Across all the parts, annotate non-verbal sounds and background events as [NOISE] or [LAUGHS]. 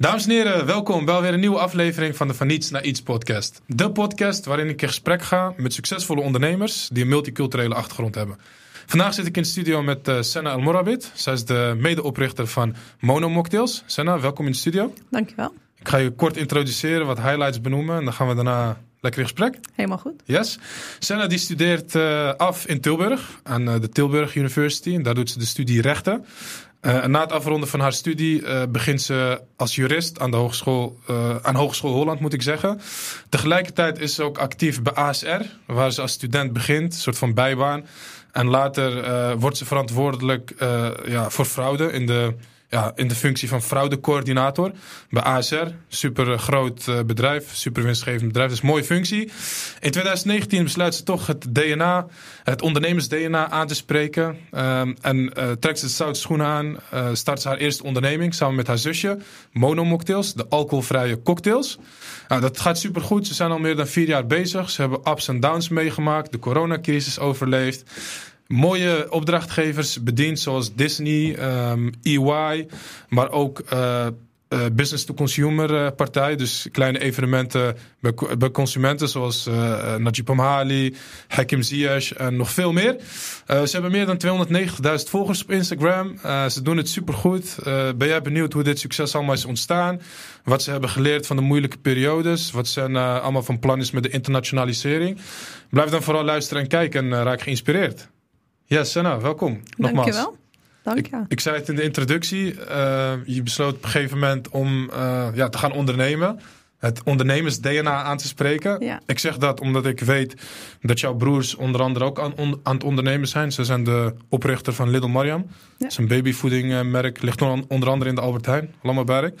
Dames en heren, welkom bij weer een nieuwe aflevering van de Van Niets naar Iets podcast. De podcast waarin ik in gesprek ga met succesvolle ondernemers die een multiculturele achtergrond hebben. Vandaag zit ik in de studio met uh, Senna El Morabit. Zij is de medeoprichter van Mono Mocktails. Senna, welkom in de studio. Dankjewel. Ik ga je kort introduceren, wat highlights benoemen en dan gaan we daarna lekker in gesprek. Helemaal goed. Yes. Senna die studeert uh, af in Tilburg aan uh, de Tilburg University en daar doet ze de studie rechten. Uh, na het afronden van haar studie uh, begint ze als jurist aan de Hogeschool, uh, aan Hogeschool Holland, moet ik zeggen. Tegelijkertijd is ze ook actief bij ASR, waar ze als student begint, een soort van bijbaan. En later wordt ze verantwoordelijk ja, voor fraude in de ja, in de functie van fraudecoördinator bij ASR. Super groot uh, bedrijf, super winstgevend bedrijf. Een mooie functie. In 2019 besluit ze toch het DNA, het ondernemers-DNA aan te spreken. Um, en uh, trekt ze stoute schoenen aan. Uh, start ze haar eerste onderneming samen met haar zusje. Mono Mocktails, de alcoholvrije cocktails. Nou, dat gaat super goed. Ze zijn al meer dan vier jaar bezig. Ze hebben ups en downs meegemaakt. De coronacrisis overleefd mooie opdrachtgevers bediend, zoals Disney, EY, maar ook uh, uh, business-to-consumer uh, partij. Dus kleine evenementen bij, bij consumenten, zoals Najib Amhali, Hakim Ziyech en nog veel meer. ze hebben meer dan 290.000 volgers op Instagram. ze doen het supergoed. ben jij benieuwd hoe dit succes allemaal is ontstaan? Wat ze hebben geleerd van de moeilijke periodes? Wat zijn allemaal van plan is met de internationalisering? Blijf dan vooral luisteren en kijken en raak geïnspireerd. Ja, Senna, welkom. Nogmaals. Dankjewel. Dank je. Ik, ik zei het in de introductie. Uh, je besloot op een gegeven moment om uh, ja, te gaan ondernemen. Het ondernemers-DNA aan te spreken. Ja. Ik zeg dat omdat ik weet dat jouw broers onder andere ook aan, on, aan het ondernemen zijn. Ze zijn de oprichter van Little Mariam. Ja. Dat is een babyvoedingmerk. Ligt onder andere in de Albert Heijn. Lammerberg.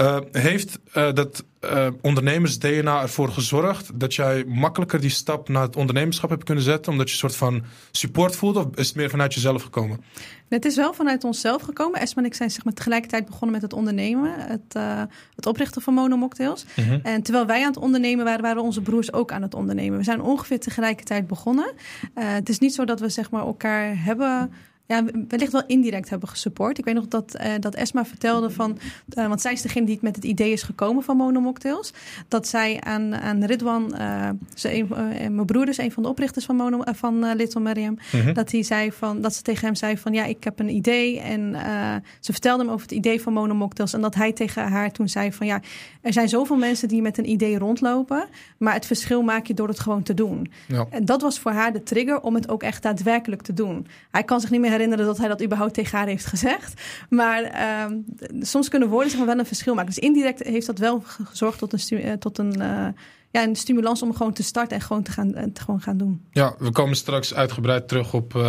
Uh, heeft dat uh, ondernemers-DNA ervoor gezorgd dat jij makkelijker die stap naar het ondernemerschap hebt kunnen zetten? Omdat je een soort van support voelde? Of is het meer vanuit jezelf gekomen? Het is wel vanuit onszelf gekomen. Esma en ik zijn zeg maar, tegelijkertijd begonnen met het ondernemen. Het, uh, het oprichten van Mono Mocktails. Mm -hmm. En terwijl wij aan het ondernemen waren, waren onze broers ook aan het ondernemen. We zijn ongeveer tegelijkertijd begonnen. Uh, het is niet zo dat we zeg maar, elkaar hebben ja, wellicht wel indirect hebben gesupport. Ik weet nog dat, uh, dat Esma vertelde van... Uh, want zij is degene die met het idee is gekomen van Mono Mocktails. Dat zij aan, aan Ridwan, uh, ze mijn broer is een van de oprichters van, Mono, van Little Mariam... Mhm. Dat, hij zei van, dat ze tegen hem zei van... ja, ik heb een idee. En ze vertelde hem over het idee van Mono Mocktails. En dat hij tegen haar toen zei van... ja, er zijn zoveel mensen die met een idee rondlopen... maar het verschil maak je door het gewoon te doen. Ja. En dat was voor haar de trigger om het ook echt daadwerkelijk te doen. Hij kan zich niet meer herinneren dat hij dat überhaupt tegen haar heeft gezegd. Maar uh, soms kunnen woorden zeg maar, wel een verschil maken. Dus indirect heeft dat wel gezorgd tot een, tot een, uh, ja, een stimulans om gewoon te starten en gewoon te gaan, te gewoon gaan doen. Ja, we komen straks uitgebreid terug op uh,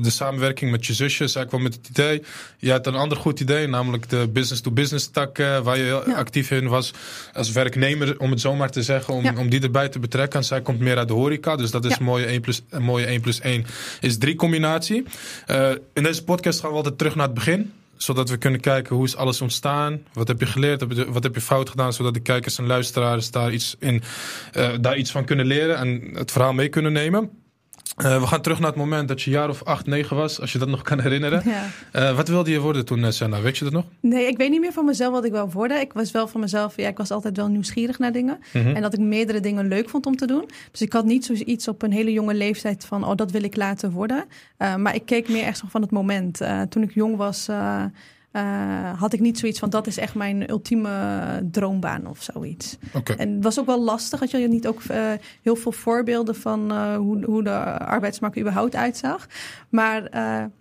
de samenwerking met je zusje. Zij kwam met het idee. Je had een ander goed idee, namelijk de business-to-business tak, uh, waar je heel ja. actief in was als werknemer, om het zo maar te zeggen, om, Ja. om die erbij te betrekken. En zij komt meer uit de horeca, dus dat is Ja. een mooie 1 plus, een mooie 1 plus 1 is 3 combinatie. Uh, in deze podcast gaan we altijd terug naar het begin zodat we kunnen kijken hoe is alles ontstaan. Wat heb je geleerd? Wat heb je fout gedaan? Zodat de kijkers en luisteraars daar iets, in, eh, daar iets van kunnen leren en het verhaal mee kunnen nemen. Eh, we gaan terug naar het moment dat je jaar of acht, negen was, als je dat nog kan herinneren. [LAUGHS] Ja. Eh, wat wilde je worden toen, eh, Senna? Weet je dat nog? Nee, ik weet niet meer van mezelf wat ik wil worden. Ik was wel van mezelf, ja, ik was altijd wel nieuwsgierig naar dingen. Mhm. En dat ik meerdere dingen leuk vond om te doen. Dus ik had niet zoiets op een hele jonge leeftijd van, oh, dat wil ik laten worden. Uh, maar ik keek meer echt zo van het moment. Toen ik jong was, uh, uh, had ik niet zoiets van, dat is echt mijn ultieme droombaan of zoiets. En het was ook wel lastig, had je niet ook uh, heel veel voorbeelden van uh, hoe, hoe de arbeidsmarkt überhaupt uitzag. Maar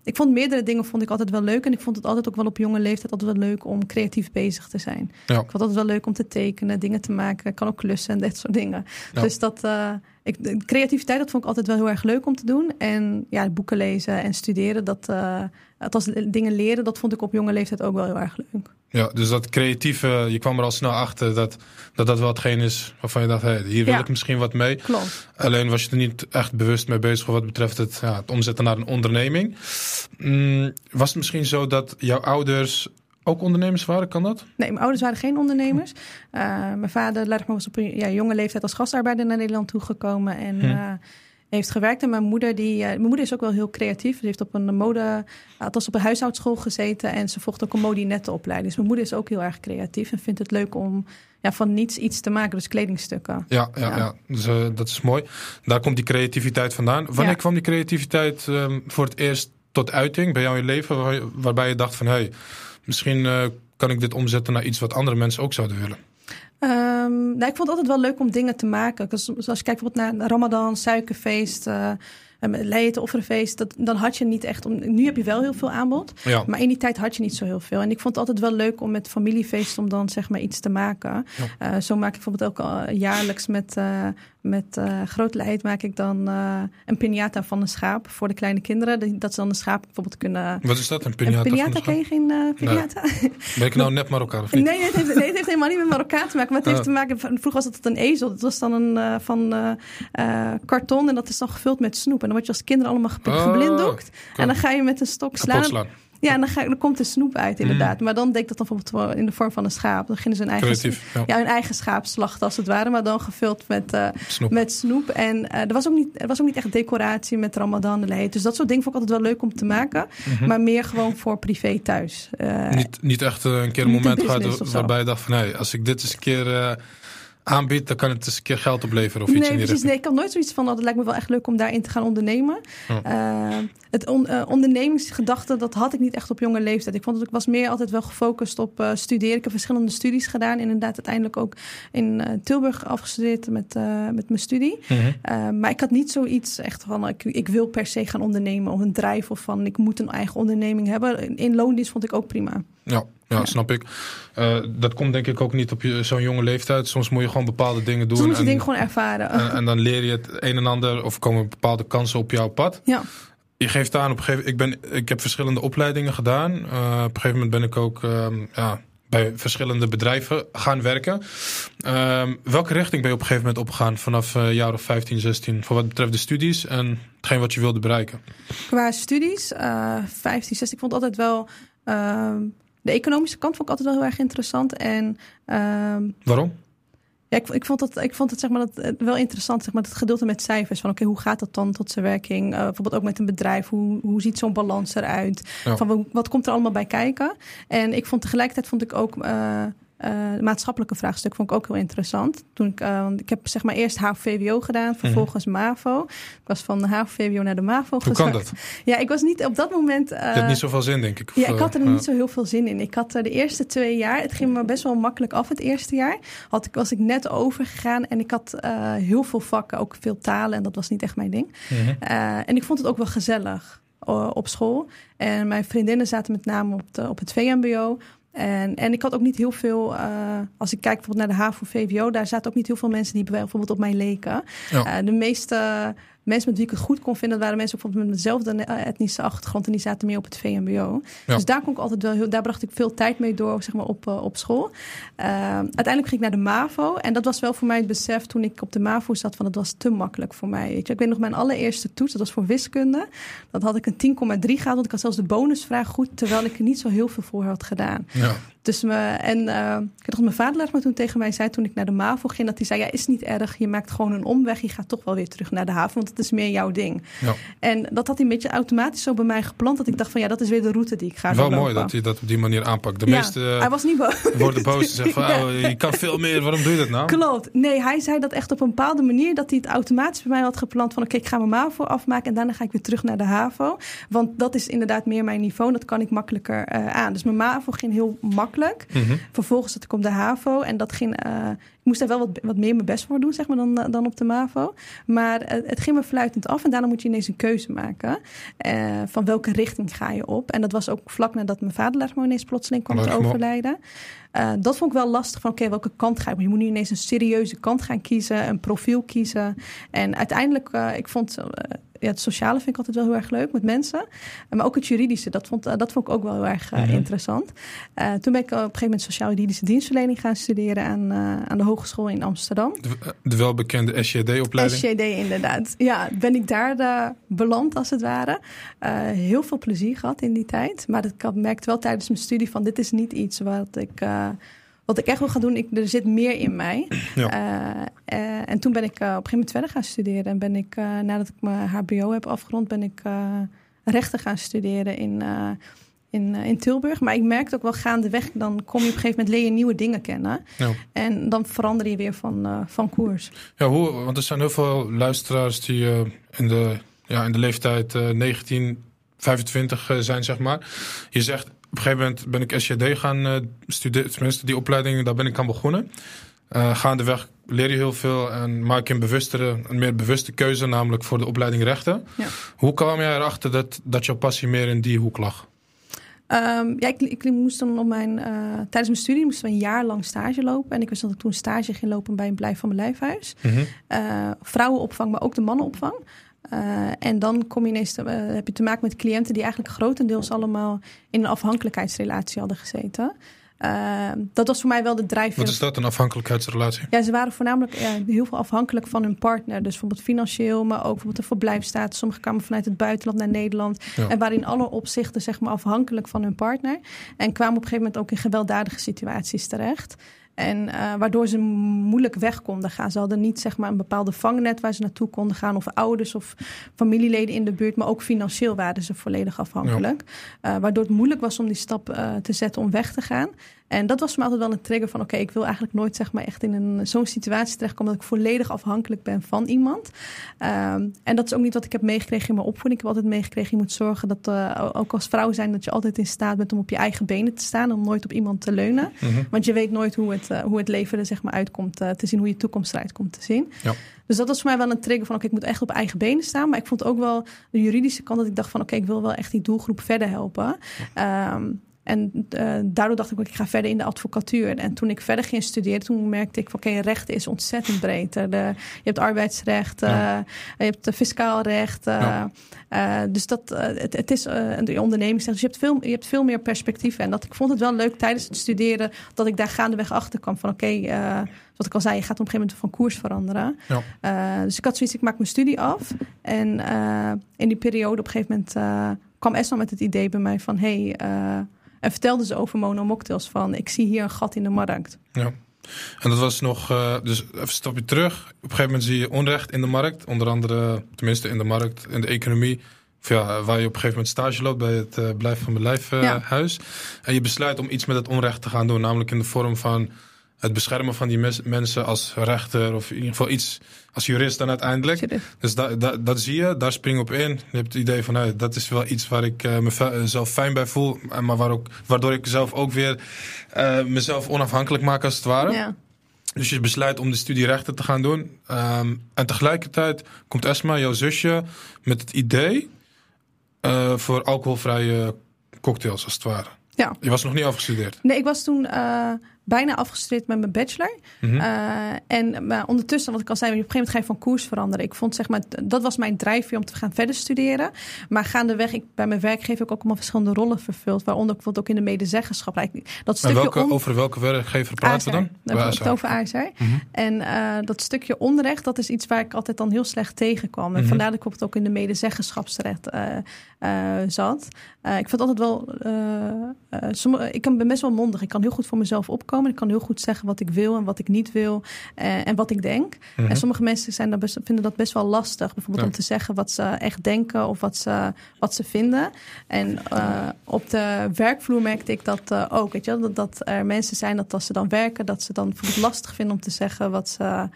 ik vond meerdere dingen vond ik altijd wel leuk. En ik vond het altijd ook wel op jonge leeftijd altijd wel leuk om creatief bezig te zijn. Ja. Ik vond het altijd wel leuk om te tekenen, dingen te maken. Ik kan ook klussen en [LAUGHS] dat soort dingen. Ja. Dus dat, ik, creativiteit, dat vond ik altijd wel heel erg leuk om te doen. En ja, boeken lezen en studeren, dat, uh, althans dingen leren, dat vond ik op jonge leeftijd ook wel heel erg leuk. Ja, dus dat creatieve, je kwam er al snel achter dat dat, dat wel hetgeen is waarvan je dacht, hey, hier wil Ja. ik misschien wat mee. Klopt. Alleen was je er niet echt bewust mee bezig wat betreft het, ja, het omzetten naar een onderneming. Mm, was het misschien zo dat jouw ouders ook ondernemers waren? Kan dat? Nee, mijn ouders waren geen ondernemers. Uh, mijn vader, laat ik maar, was op een ja, jonge leeftijd als gastarbeider naar Nederland toegekomen. En Hm. uh, heeft gewerkt. En mijn moeder, die, mijn moeder is ook wel heel creatief. Ze heeft op een mode, althans op een huishoudschool gezeten. En ze volgt ook een modinettenopleiding. Dus mijn moeder is ook heel erg creatief en vindt het leuk om ja, van niets iets te maken. Dus kledingstukken. Ja, ja, ja. Dus, dat is mooi. Daar komt die creativiteit vandaan. Wanneer kwam die creativiteit ehm, voor het eerst tot uiting bij jou in je leven? waarbij je dacht van, hé, hey, misschien kan ik dit omzetten naar iets wat andere mensen ook zouden willen? Um, nou, ik vond het altijd wel leuk om dingen te maken. Zoals je kijkt bijvoorbeeld naar Ramadan, suikerfeest, uh, leed, offerfeest. Dat, dan had je niet echt... Om, nu heb je wel heel veel aanbod. Ja. Maar in die tijd had je niet zo heel veel. En ik vond het altijd wel leuk om met familiefeest om dan zeg maar iets te maken. Ja. Uh, zo maak ik bijvoorbeeld ook jaarlijks met uh, met uh, groot leid maak ik dan een piñata van een schaap voor de kleine kinderen. Dat ze dan een schaap bijvoorbeeld kunnen... Wat is dat, een piñata? Een piñata, ken je geen piñata? Nee. Ben ik nou [LAUGHS] net Marokkaan of niet? Nee, het heeft, nee, het heeft helemaal niet met Marokkaan te maken. Maar het heeft te maken... Vroeger was het een ezel. Dat was dan een van karton en dat is dan gevuld met snoep. Dan word je als kinderen allemaal oh, geblinddoekt. En dan ga je met een stok slaan. slaan. Ja, en dan, ga, dan komt de snoep uit, inderdaad. Mm. Maar dan ik dat dan bijvoorbeeld in de vorm van een schaap. Dan beginnen ze hun eigen, ja. hun eigen schaap slachten, als het ware. Maar dan gevuld met, uh, snoep. met snoep. En uh, er, was ook niet, er was ook niet echt decoratie met ramadan. Nee. Dus dat soort dingen vond ik altijd wel leuk om te maken. Mm -hmm. Maar meer gewoon voor privé thuis. Uh, niet, niet echt een keer een moment gehad waarbij je dacht van... Hé, als ik dit eens een keer aanbiedt, dan kan het eens een keer geld opleveren of iets nee, in die precies, Nee, ik kan nooit zoiets van, dat lijkt me wel echt leuk om daarin te gaan ondernemen. Uh, het on, uh, ondernemingsgedachte, dat had ik niet echt op jonge leeftijd. Ik vond dat ik was meer altijd wel gefocust op uh, studeren. Ik heb verschillende studies gedaan. Inderdaad, uiteindelijk ook in Tilburg afgestudeerd met, met mijn studie. -hmm. maar ik had niet zoiets echt van, ik, ik wil per se gaan ondernemen of een drijf of van, ik moet een eigen onderneming hebben. In loondienst vond ik ook prima. Ja, ja, snap ik. Uh, dat komt denk ik ook niet op zo'n jonge leeftijd. Soms moet je gewoon bepaalde dingen doen. Soms moet je dingen gewoon ervaren. En, en, dan leer je het een en ander of komen bepaalde kansen op jouw pad. Ja. Je geeft aan op een gegeven ik ben Ik heb verschillende opleidingen gedaan. Uh, op een gegeven moment ben ik ook uh, ja, bij verschillende bedrijven gaan werken. Uh, welke richting ben je op een gegeven moment opgegaan vanaf uh, jaar of 15, 16 voor wat betreft de studies en hetgeen wat je wilde bereiken? Qua studies, uh, 15, 16, ik vond altijd wel ehm, de economische kant vond ik altijd wel heel erg interessant. En, um, Waarom? Ja, ik, ik, vond het, ik vond het, zeg maar, dat, wel interessant, zeg maar, het gedeelte met cijfers. Van oké, hoe gaat dat dan tot zijn werking? Uh, bijvoorbeeld ook met een bedrijf. Hoe, hoe ziet zo'n balans eruit? Van, wat komt er allemaal bij kijken? En ik vond tegelijkertijd vond ik ook... Uh, uh, maatschappelijke vraagstuk vond ik ook heel interessant. Toen ik, uh, ik heb zeg maar eerst HAVO-VWO gedaan, mhm. vervolgens MAVO. Ik was van de HAVO-VWO naar de MAVO Hoe kan dat? Ja, ik was niet op dat moment... Uh, je had niet zoveel zin, denk ik. Of, ja, ik had er niet zo heel veel zin in. Ik had de eerste twee jaar, het ging me best wel makkelijk af het eerste jaar. Had ik, was ik net overgegaan en ik had heel veel vakken, ook veel talen. En dat was niet echt mijn ding. Mm en ik vond het ook wel gezellig op school. En mijn vriendinnen zaten met name op, de, op het VMBO. En, en ik had ook niet heel veel, uh, als ik kijk bijvoorbeeld naar de HAVO VWO, daar zaten ook niet heel veel mensen die bijvoorbeeld op mij leken. Ja. Uh, de meeste mensen met wie ik het goed kon vinden, dat waren mensen bijvoorbeeld met dezelfde etnische achtergrond en die zaten meer op het VMBO. Dus daar kon ik altijd wel heel, daar bracht ik veel tijd mee door, zeg maar, op, uh, op school. Uh, uiteindelijk ging ik naar de MAVO en dat was wel voor mij het besef toen ik op de MAVO zat van het was te makkelijk voor mij. Weet je. Ik weet nog mijn allereerste toets, dat was voor wiskunde. Dat had ik een 10,3 gehaald, want ik had zelfs de bonusvraag goed, terwijl ik er niet zo heel veel voor had gedaan. Ja. Dus me, en uh, ik had mijn vader me toen tegen mij zei toen ik naar de MAVO ging, dat hij zei, ja, is niet erg, je maakt gewoon een omweg, je gaat toch wel weer terug naar de haven, want is meer jouw ding. Ja. En dat had hij een beetje automatisch zo bij mij geplant, dat ik dacht van, ja, dat is weer de route die ik ga Wel mooi dat hij dat op die manier aanpakt. De ja, meeste hij was niet boos. worden boos [LAUGHS] en zeggen van, oh, je kan veel meer, waarom doe je dat nou? Klopt. Nee, hij zei dat echt op een bepaalde manier, dat hij het automatisch bij mij had gepland van, oké, ik ga mijn MAVO afmaken en daarna ga ik weer terug naar de HAVO. Want dat is inderdaad meer mijn niveau, dat kan ik makkelijker uh, aan. Dus mijn MAVO ging heel makkelijk. Mm -hmm. Vervolgens zat ik op de HAVO en dat ging. Uh, ik moest daar wel wat, wat meer mijn best voor doen, zeg maar, dan, dan op de MAVO. Maar het ging me fluitend af en daarna moet je ineens een keuze maken. Uh, van welke richting ga je op? En dat was ook vlak nadat mijn vader ineens plotseling kwam te overlijden. dat vond ik wel lastig van, oké, welke kant ga ik? Je moet nu ineens een serieuze kant gaan kiezen, een profiel kiezen. En uiteindelijk, ik vond ja, het sociale vind ik altijd wel heel erg leuk met mensen. Maar ook het juridische, dat vond, dat vond ik ook wel heel erg uh, mm -hmm. interessant. Uh, toen ben ik op een gegeven moment sociaal-juridische dienstverlening gaan studeren aan, uh, aan de Hogeschool in Amsterdam. De, de welbekende SJD-opleiding? SJD, inderdaad. Ja, ben ik daar beland als het ware. heel veel plezier gehad in die tijd. Maar ik merkte wel tijdens mijn studie van dit is niet iets wat ik wat ik echt wil gaan doen, ik, er zit meer in mij. Ja. Uh, Uh, en toen ben ik uh, op een gegeven moment verder gaan studeren. En ben ik, uh, nadat ik mijn HBO heb afgerond, ben ik rechten gaan studeren in, in, in Tilburg. Maar ik merkte ook wel gaandeweg, dan kom je op een gegeven moment leer je nieuwe dingen kennen. Ja. En dan verander je weer van, van koers. Ja, hoe, want er zijn heel veel luisteraars die in, de, ja, in de leeftijd 19, 25 zijn, zeg maar. Je zegt, op een gegeven moment ben ik SJD gaan studeren, tenminste die opleiding, daar ben ik aan begonnen. Uh, gaandeweg leer je heel veel en maak je een, bewustere, een meer bewuste keuze, namelijk voor de opleiding rechten. Ja. Hoe kwam jij erachter dat, dat jouw passie meer in die hoek lag? Um, ja, ik, ik, moest dan op mijn, uh, tijdens mijn studie moesten we een jaar lang stage lopen. En ik wist dat ik toen stage ging lopen bij een Blijf van mijn Lijfhuis. Mm -hmm. uh, vrouwenopvang, maar ook de mannenopvang. Uh, en dan kom je ineens te, heb je te maken met cliënten die eigenlijk grotendeels allemaal in een afhankelijkheidsrelatie hadden gezeten. Uh, dat was voor mij wel de drijfveer. Wat is dat, een afhankelijkheidsrelatie? Ja, ze waren voornamelijk ja, heel veel afhankelijk van hun partner. Dus bijvoorbeeld financieel, maar ook bijvoorbeeld de verblijfstaat. Sommigen kwamen vanuit het buitenland naar Nederland. En waren in alle opzichten zeg maar, afhankelijk van hun partner. En kwamen op een gegeven moment ook in gewelddadige situaties terecht. En uh, waardoor ze moeilijk weg konden gaan. Ze hadden niet zeg maar, een bepaalde vangnet waar ze naartoe konden gaan. Of ouders of familieleden in de buurt. Maar ook financieel waren ze volledig afhankelijk. Ja. Uh, waardoor het moeilijk was om die stap uh, te zetten om weg te gaan. En dat was voor mij altijd wel een trigger van... oké, okay, ik wil eigenlijk nooit zeg maar, echt in een, zo'n situatie terechtkomen... dat ik volledig afhankelijk ben van iemand. Um, en dat is ook niet wat ik heb meegekregen in mijn opvoeding. Ik heb altijd meegekregen, je moet zorgen dat uh, ook als vrouw zijn... dat je altijd in staat bent om op je eigen benen te staan... om nooit op iemand te leunen. -hmm. Want je weet nooit hoe het, uh, hoe het leven er zeg maar, uitkomt uh, te zien... hoe je toekomst eruit komt te zien. Ja. Dus dat was voor mij wel een trigger van... oké, okay, ik moet echt op eigen benen staan. Maar ik vond ook wel de juridische kant dat ik dacht van... oké, okay, ik wil wel echt die doelgroep verder helpen. Um, en uh, daardoor dacht ik ik ga verder in de advocatuur. En toen ik verder ging studeren, toen merkte ik van oké, okay, recht is ontzettend breed. De, je hebt arbeidsrecht, ja. uh, je hebt fiscaal recht. Uh, ja. dus dat, het, het, is de ondernemingsrecht. Dus je hebt, veel, je hebt veel meer perspectieven. En dat, ik vond het wel leuk tijdens het studeren dat ik daar gaandeweg achter kwam van oké, okay, wat ik al zei, je gaat op een gegeven moment van koers veranderen. Ja. dus ik had zoiets, ik maak mijn studie af. En in die periode op een gegeven moment kwam Esma met het idee bij mij van hey, en vertelde ze over monomocktails van ik zie hier een gat in de markt. Ja. En dat was nog, uh, dus even een stapje terug. Op een gegeven moment zie je onrecht in de markt. Onder andere, tenminste in de markt, in de economie. Of ja, waar je op een gegeven moment stage loopt bij het uh, Blijf van uh, ja. huis. En je besluit om iets met het onrecht te gaan doen. Namelijk in de vorm van het beschermen van die mes mensen als rechter. Of in ieder geval iets als jurist dan uiteindelijk. Dus da, da, dat zie je, daar spring op in. Je hebt het idee van, nou, dat is wel iets waar ik uh, mezelf fijn bij voel. Maar waar ook, waardoor ik zelf ook weer uh, mezelf onafhankelijk maak als het ware. Ja. Dus je besluit om de studie rechten te gaan doen. Um, en tegelijkertijd komt Esma, jouw zusje, met het idee uh, voor alcoholvrije cocktails als het ware. Ja. Je was nog niet afgestudeerd? Nee, ik was toen bijna afgestudeerd met mijn bachelor. Mm -hmm. uh, en maar ondertussen, wat ik al zei, op een gegeven moment ga je van koers veranderen. Ik vond zeg maar, dat was mijn drijfveer om te gaan verder studeren. Maar gaandeweg, ik bij mijn werkgever ook allemaal verschillende rollen vervuld. Waaronder bijvoorbeeld ook in de medezeggenschap. Dat stukje welke, on... Over welke werkgever praten we dan? Dan hebben we het over ASR. Mm -hmm. En uh, dat stukje onrecht, dat is iets waar ik altijd dan heel slecht tegenkwam. En mm -hmm. vandaar dat ik bijvoorbeeld ook in de medezeggenschapsrecht uh, zat. ik vind altijd wel, sommige, ik ben best wel mondig. Ik kan heel goed voor mezelf opkomen. Ik kan heel goed zeggen wat ik wil en wat ik niet wil en wat ik denk. En sommige mensen zijn dat best, vinden dat best wel lastig. Bijvoorbeeld ja. om te zeggen wat ze echt denken of wat ze, wat ze vinden. En op de werkvloer merkte ik dat ook. Weet je, dat, dat er mensen zijn dat als ze dan werken, dat ze dan lastig vinden om te zeggen wat ze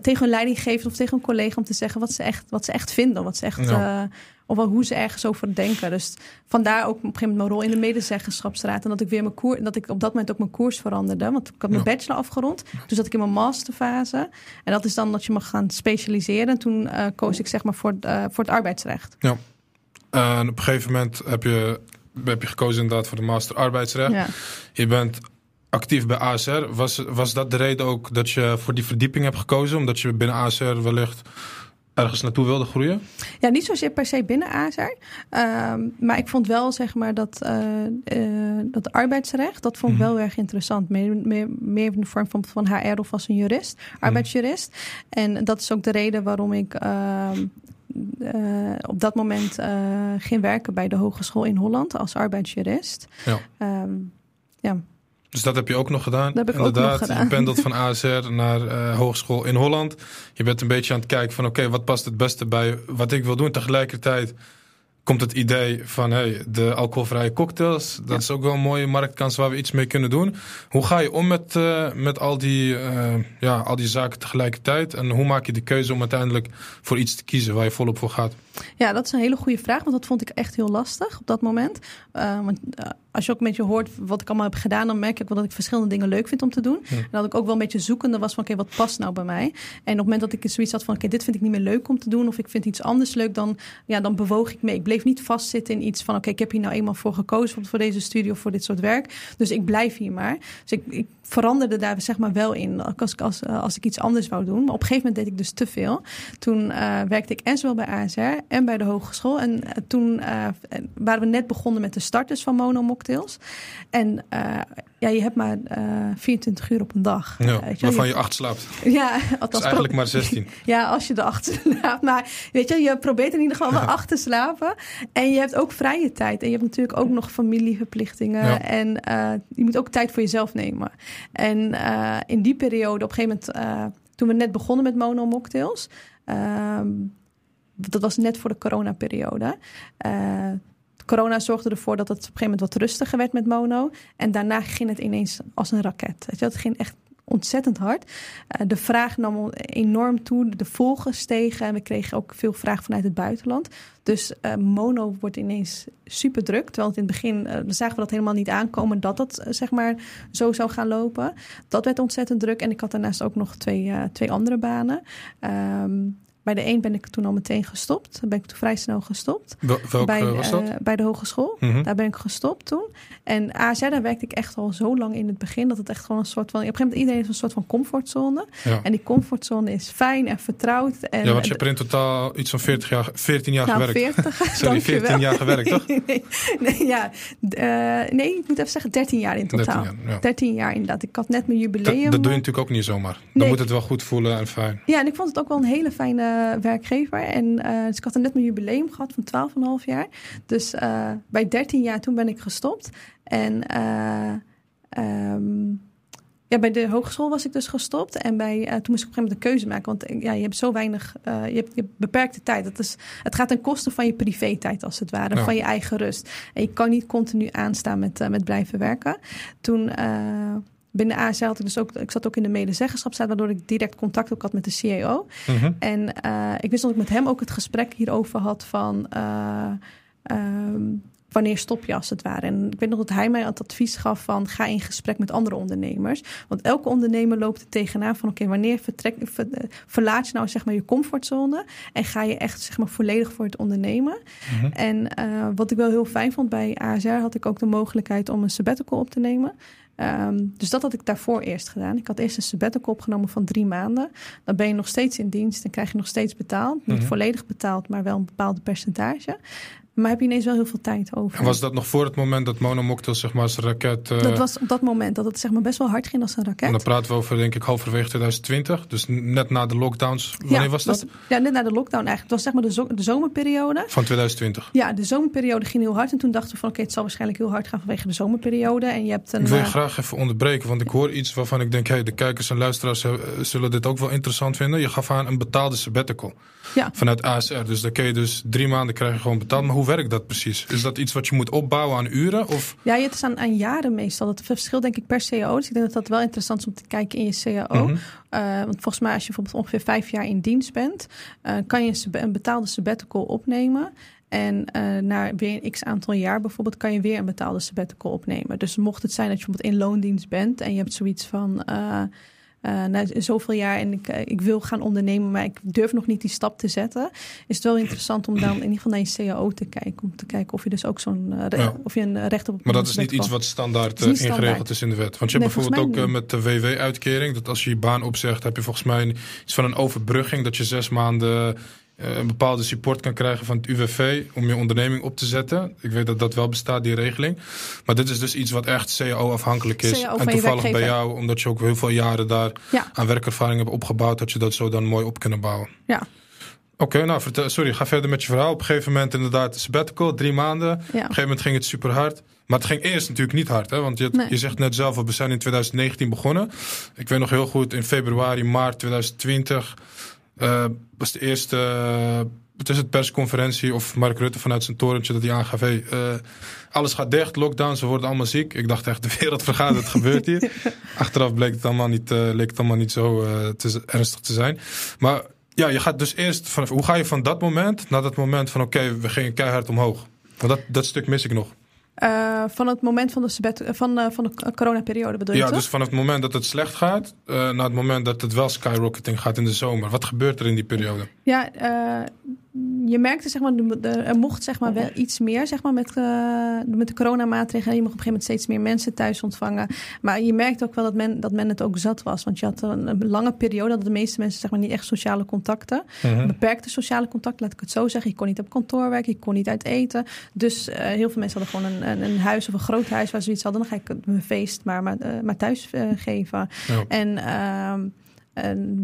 tegen een leidinggever of tegen een collega om te zeggen wat ze echt, wat ze echt vinden. Wat ze echt, ja. uh, of hoe ze ergens over denken. Dus vandaar ook op een gegeven moment mijn rol in de medezeggenschapsraad. En dat ik weer mijn koers, dat ik op dat moment ook mijn koers veranderde. Want ik had mijn bachelor afgerond. Dus dat ik in mijn masterfase. En dat is dan dat je mag gaan specialiseren. En toen uh, koos ik zeg maar voor, uh, voor het arbeidsrecht. Ja. En op een gegeven moment heb je, heb je gekozen inderdaad voor de master arbeidsrecht. Ja. Je bent actief bij ASR. Was, was dat de reden ook dat je voor die verdieping hebt gekozen? Omdat je binnen ASR wellicht ergens naartoe wilde groeien? Ja, niet zozeer per se binnen ASR. Um, maar ik vond wel, zeg maar, dat, uh, uh, dat arbeidsrecht, dat vond ik wel mm -hmm. erg interessant. Meer, meer, meer in de vorm van, van HR of als een jurist, arbeidsjurist. Mm -hmm. En dat is ook de reden waarom ik... Uh, uh, op dat moment uh, ging werken bij de Hogeschool in Holland als arbeidsjurist. Ja. Um, ja. Dus dat heb je ook nog gedaan. Dat heb ik ook Inderdaad, nog gedaan. je pendelt van ASR naar eh, hogeschool in Holland. Je bent een beetje aan het kijken van oké, wat past het beste bij wat ik wil doen. Tegelijkertijd komt het idee van hey, de alcoholvrije cocktails. Dat Ja. is ook wel een mooie marktkans waar we iets mee kunnen doen. Hoe ga je om met, eh, met al, die, eh, ja, al die zaken tegelijkertijd? En hoe maak je de keuze om uiteindelijk voor iets te kiezen waar je volop voor gaat? Ja, dat is een hele goede vraag, want dat vond ik echt heel lastig op dat moment. Want als je ook een beetje hoort wat ik allemaal heb gedaan, dan merk ik wel dat ik verschillende dingen leuk vind om te doen. En dat ik ook wel een beetje zoekende was van oké, wat past nou bij mij? En op het moment dat ik zoiets had van oké, dit vind ik niet meer leuk om te doen, of ik vind iets anders leuk, dan, ja, dan bewoog ik mee. Ik bleef niet vastzitten in iets van oké, ik heb hier nou eenmaal voor gekozen, voor deze studie of voor dit soort werk. Dus ik blijf hier maar. Dus ik, ik veranderde daar zeg maar wel in als, ik- als, eh, als ik iets anders wou doen. Maar op een gegeven moment deed ik dus te veel. Toen eh, werkte ik en zowel bij ASR en bij de hogeschool. En eh, toen waren we net begonnen met de starters van Mono Mocktails. En eh, ja, je hebt maar eh 24 uur op een dag. Ja, Eh, weet je waarvan je acht slaapt. [LAUGHS] Ja, althans, eigenlijk maar 16. [LAUGHS] ja, als je erachter [LAUGHS] slaapt. Maar weet je, je probeert in ieder geval wel achter te slapen. En je hebt ook vrije tijd. En je hebt natuurlijk ook nog familieverplichtingen. Ja. En eh, je moet ook tijd voor jezelf nemen. En eh, in die periode, op een gegeven moment, eh, toen we net begonnen met mono mocktails. ehm, dat was net voor de coronaperiode. Eh corona zorgde ervoor dat het op een gegeven moment wat rustiger werd met mono. En daarna ging het ineens als een raket. Weet je, het ging echt ontzettend hard. Eh, de vraag nam enorm toe, de volgen stegen en we kregen ook veel vraag vanuit het buitenland. Dus eh, mono wordt ineens super druk. Terwijl het in het begin eh, zagen we dat helemaal niet aankomen dat dat zeg maar zo zou gaan lopen. Dat werd ontzettend druk en ik had daarnaast ook nog twee, twee andere banen. Ehm, bij de een ben ik toen al meteen gestopt. Ben ik toen vrij snel gestopt. Welke bij, was dat? eh, bij de hogeschool. Mhm. Daar ben ik gestopt toen. En ASR, daar werkte ik echt al zo lang in het begin. Dat het echt gewoon een soort van... Op een gegeven moment iedereen heeft een soort van comfortzone. Ja. En die comfortzone is fijn en vertrouwd. En, ja, want je hebt er in totaal iets van 40 jaar, 14 jaar nou, gewerkt. 40. [LAUGHS] [LAUGHS] Sorry, dankjewel. 14 jaar gewerkt, toch? [LAUGHS] nee, nee, ja. Eh, nee, ik moet even zeggen 13 jaar in totaal. 13 jaar, ja. 13 jaar inderdaad. Ik had net mijn Dat, jubileum. dat doe je natuurlijk ook niet zomaar. Dan Nee. moet het wel goed voelen en fijn. Ja, en ik vond het ook wel een hele fijne werkgever. En eh, dus ik had er net mijn jubileum gehad van 12,5 jaar. Dus eh, bij 13 jaar toen ben ik gestopt. En eh, ehm, ja, bij de hogeschool was ik dus gestopt. En bij, eh, toen moest ik op een gegeven moment een keuze maken. Want eh, ja, je hebt zo weinig, eh, je, hebt, je hebt beperkte tijd. Dat is, het gaat ten koste van je privé-tijd als het ware. Ja. Van je eigen rust. En je kan niet continu aanstaan met, eh, met blijven werken. Toen... Binnen ASL had ik dus ook, ik zat ook in de medezeggenschapsraad, waardoor ik direct contact ook had met de CEO. Mhm. En eh, ik wist dat ik met hem ook het gesprek hierover had van eh, ehm, wanneer stop je als het ware. En ik weet nog dat hij mij het advies gaf van ga in gesprek met andere ondernemers. Want elke ondernemer loopt er tegenaan van oké, wanneer vertrek, ver- eh, verlaat je nou zeg maar je comfortzone en ga je echt zeg maar volledig voor het ondernemen. Mhm. En wat ik wel heel fijn vond bij ASR had ik ook de mogelijkheid om een sabbatical op te nemen. Ehm, dus dat had ik daarvoor eerst gedaan. Ik had eerst een sabbatical opgenomen van drie maanden. Dan ben je nog steeds in dienst en krijg je nog steeds betaald. Niet Mhm. volledig betaald, maar wel een bepaald percentage. Maar heb je ineens wel heel veel tijd over. En was dat nog voor het moment dat Mono Mocktail zeg maar als raket... eh, dat was op dat moment dat het zeg maar best wel hard ging als een en raket. dan praten we over denk ik halverwege 2020. Dus net na de lockdowns. Wanneer was dat? ja, net na de lockdown eigenlijk. Het was zeg maar de, zo- de zomerperiode. Van 2020. Ja, de zomerperiode ging heel hard. En toen dachten we van oké, het zal waarschijnlijk heel hard gaan vanwege de zomerperiode. En je hebt een. Ik wil je eh, graag even onderbreken, want ik hoor iets waarvan ik denk... Hey, de kijkers en luisteraars eh, zullen dit ook wel interessant vinden. Je gaf aan een betaalde sabbatical Ja. vanuit ASR. Dus dan kun je dus drie maanden krijgen gewoon betaald. Maar hoe werkt dat precies? Is dat iets wat je moet opbouwen aan uren? Of Ja, het is aan, aan jaren meestal. Het verschilt denk ik per CAO. Dus ik denk dat dat wel interessant is om te kijken in je CAO. Mhm. Eh, want volgens mij als je bijvoorbeeld ongeveer vijf jaar in dienst bent... eh, kan je een, betaalde sabbatical opnemen... En eh na weer een x aantal jaar bijvoorbeeld kan je weer een betaalde sabbatical opnemen. Dus mocht het zijn dat je bijvoorbeeld in loondienst bent en je hebt zoiets van eh, na zoveel jaar en ik, eh, ik wil gaan ondernemen, maar ik durf nog niet die stap te zetten, is het wel interessant om dan in ieder geval naar je CAO te kijken. Om te kijken of je dus ook zo'n eh, Ja. of je een recht op. Maar dat is niet iets wat standaard is ingeregeld standaard. is in de wet. Want je hebt bijvoorbeeld ook met de WW-uitkering... dat als je je baan opzegt, heb je volgens mij iets van een overbrugging... dat je zes maanden een bepaalde support kan krijgen van het UWV... om je onderneming op te zetten. Ik weet dat dat wel bestaat, die regeling. Maar dit is dus iets wat echt CAO-afhankelijk is. CAO en toevallig bij jou, omdat je ook heel veel jaren daar... Ja. aan werkervaring hebt opgebouwd... dat je dat zo dan mooi op kunnen bouwen. Ja. Oké, nou, vertel, sorry, ga verder met je verhaal. Op een gegeven moment inderdaad sabbatical, drie maanden. Op een gegeven moment ging het super hard. Maar het ging eerst natuurlijk niet hard, hè? want je, je zegt net zelf, we zijn in 2019 begonnen. Ik weet nog heel goed, in februari, maart 2020 uh, was de eerste het is het persconferentie of Mark Rutte vanuit zijn torentje dat hij aangaf: hey, uh, alles gaat dicht, lockdown, ze worden allemaal ziek. Ik dacht echt, de wereld vergaat, het gebeurt hier. [LAUGHS] Achteraf bleek het allemaal niet, uh, leek het allemaal niet zo te, ernstig te zijn. Maar ja, je gaat dus eerst vanaf, hoe ga je van dat moment naar dat moment van: oké, okay, we gingen keihard omhoog? Want dat, dat stuk mis ik nog. Uh, van het moment van de, sabbat, van, uh, van de coronaperiode bedoel je Ja, toch? dus vanaf het moment dat het slecht gaat... Uh, naar het moment dat het wel skyrocketing gaat in de zomer. Wat gebeurt er in die periode? Ja, je merkte zeg maar, de, de, er mocht zeg maar wel iets meer zeg maar, met, met de coronamaatregelen. Je mocht op een gegeven moment steeds meer mensen thuis ontvangen. Maar je merkte ook wel dat men, dat men het ook zat was. Want je had een, een lange periode dat de meeste mensen zeg maar, niet echt sociale contacten. Mhm. Beperkte sociale contacten, laat ik het zo zeggen. Je kon niet op kantoor werken, je kon niet uit eten. Dus heel veel mensen hadden gewoon een een, een, huis of een groot huis waar ze iets hadden, dan ga ik mijn feest maar, maar, uh, maar thuis uh, geven. En, uh,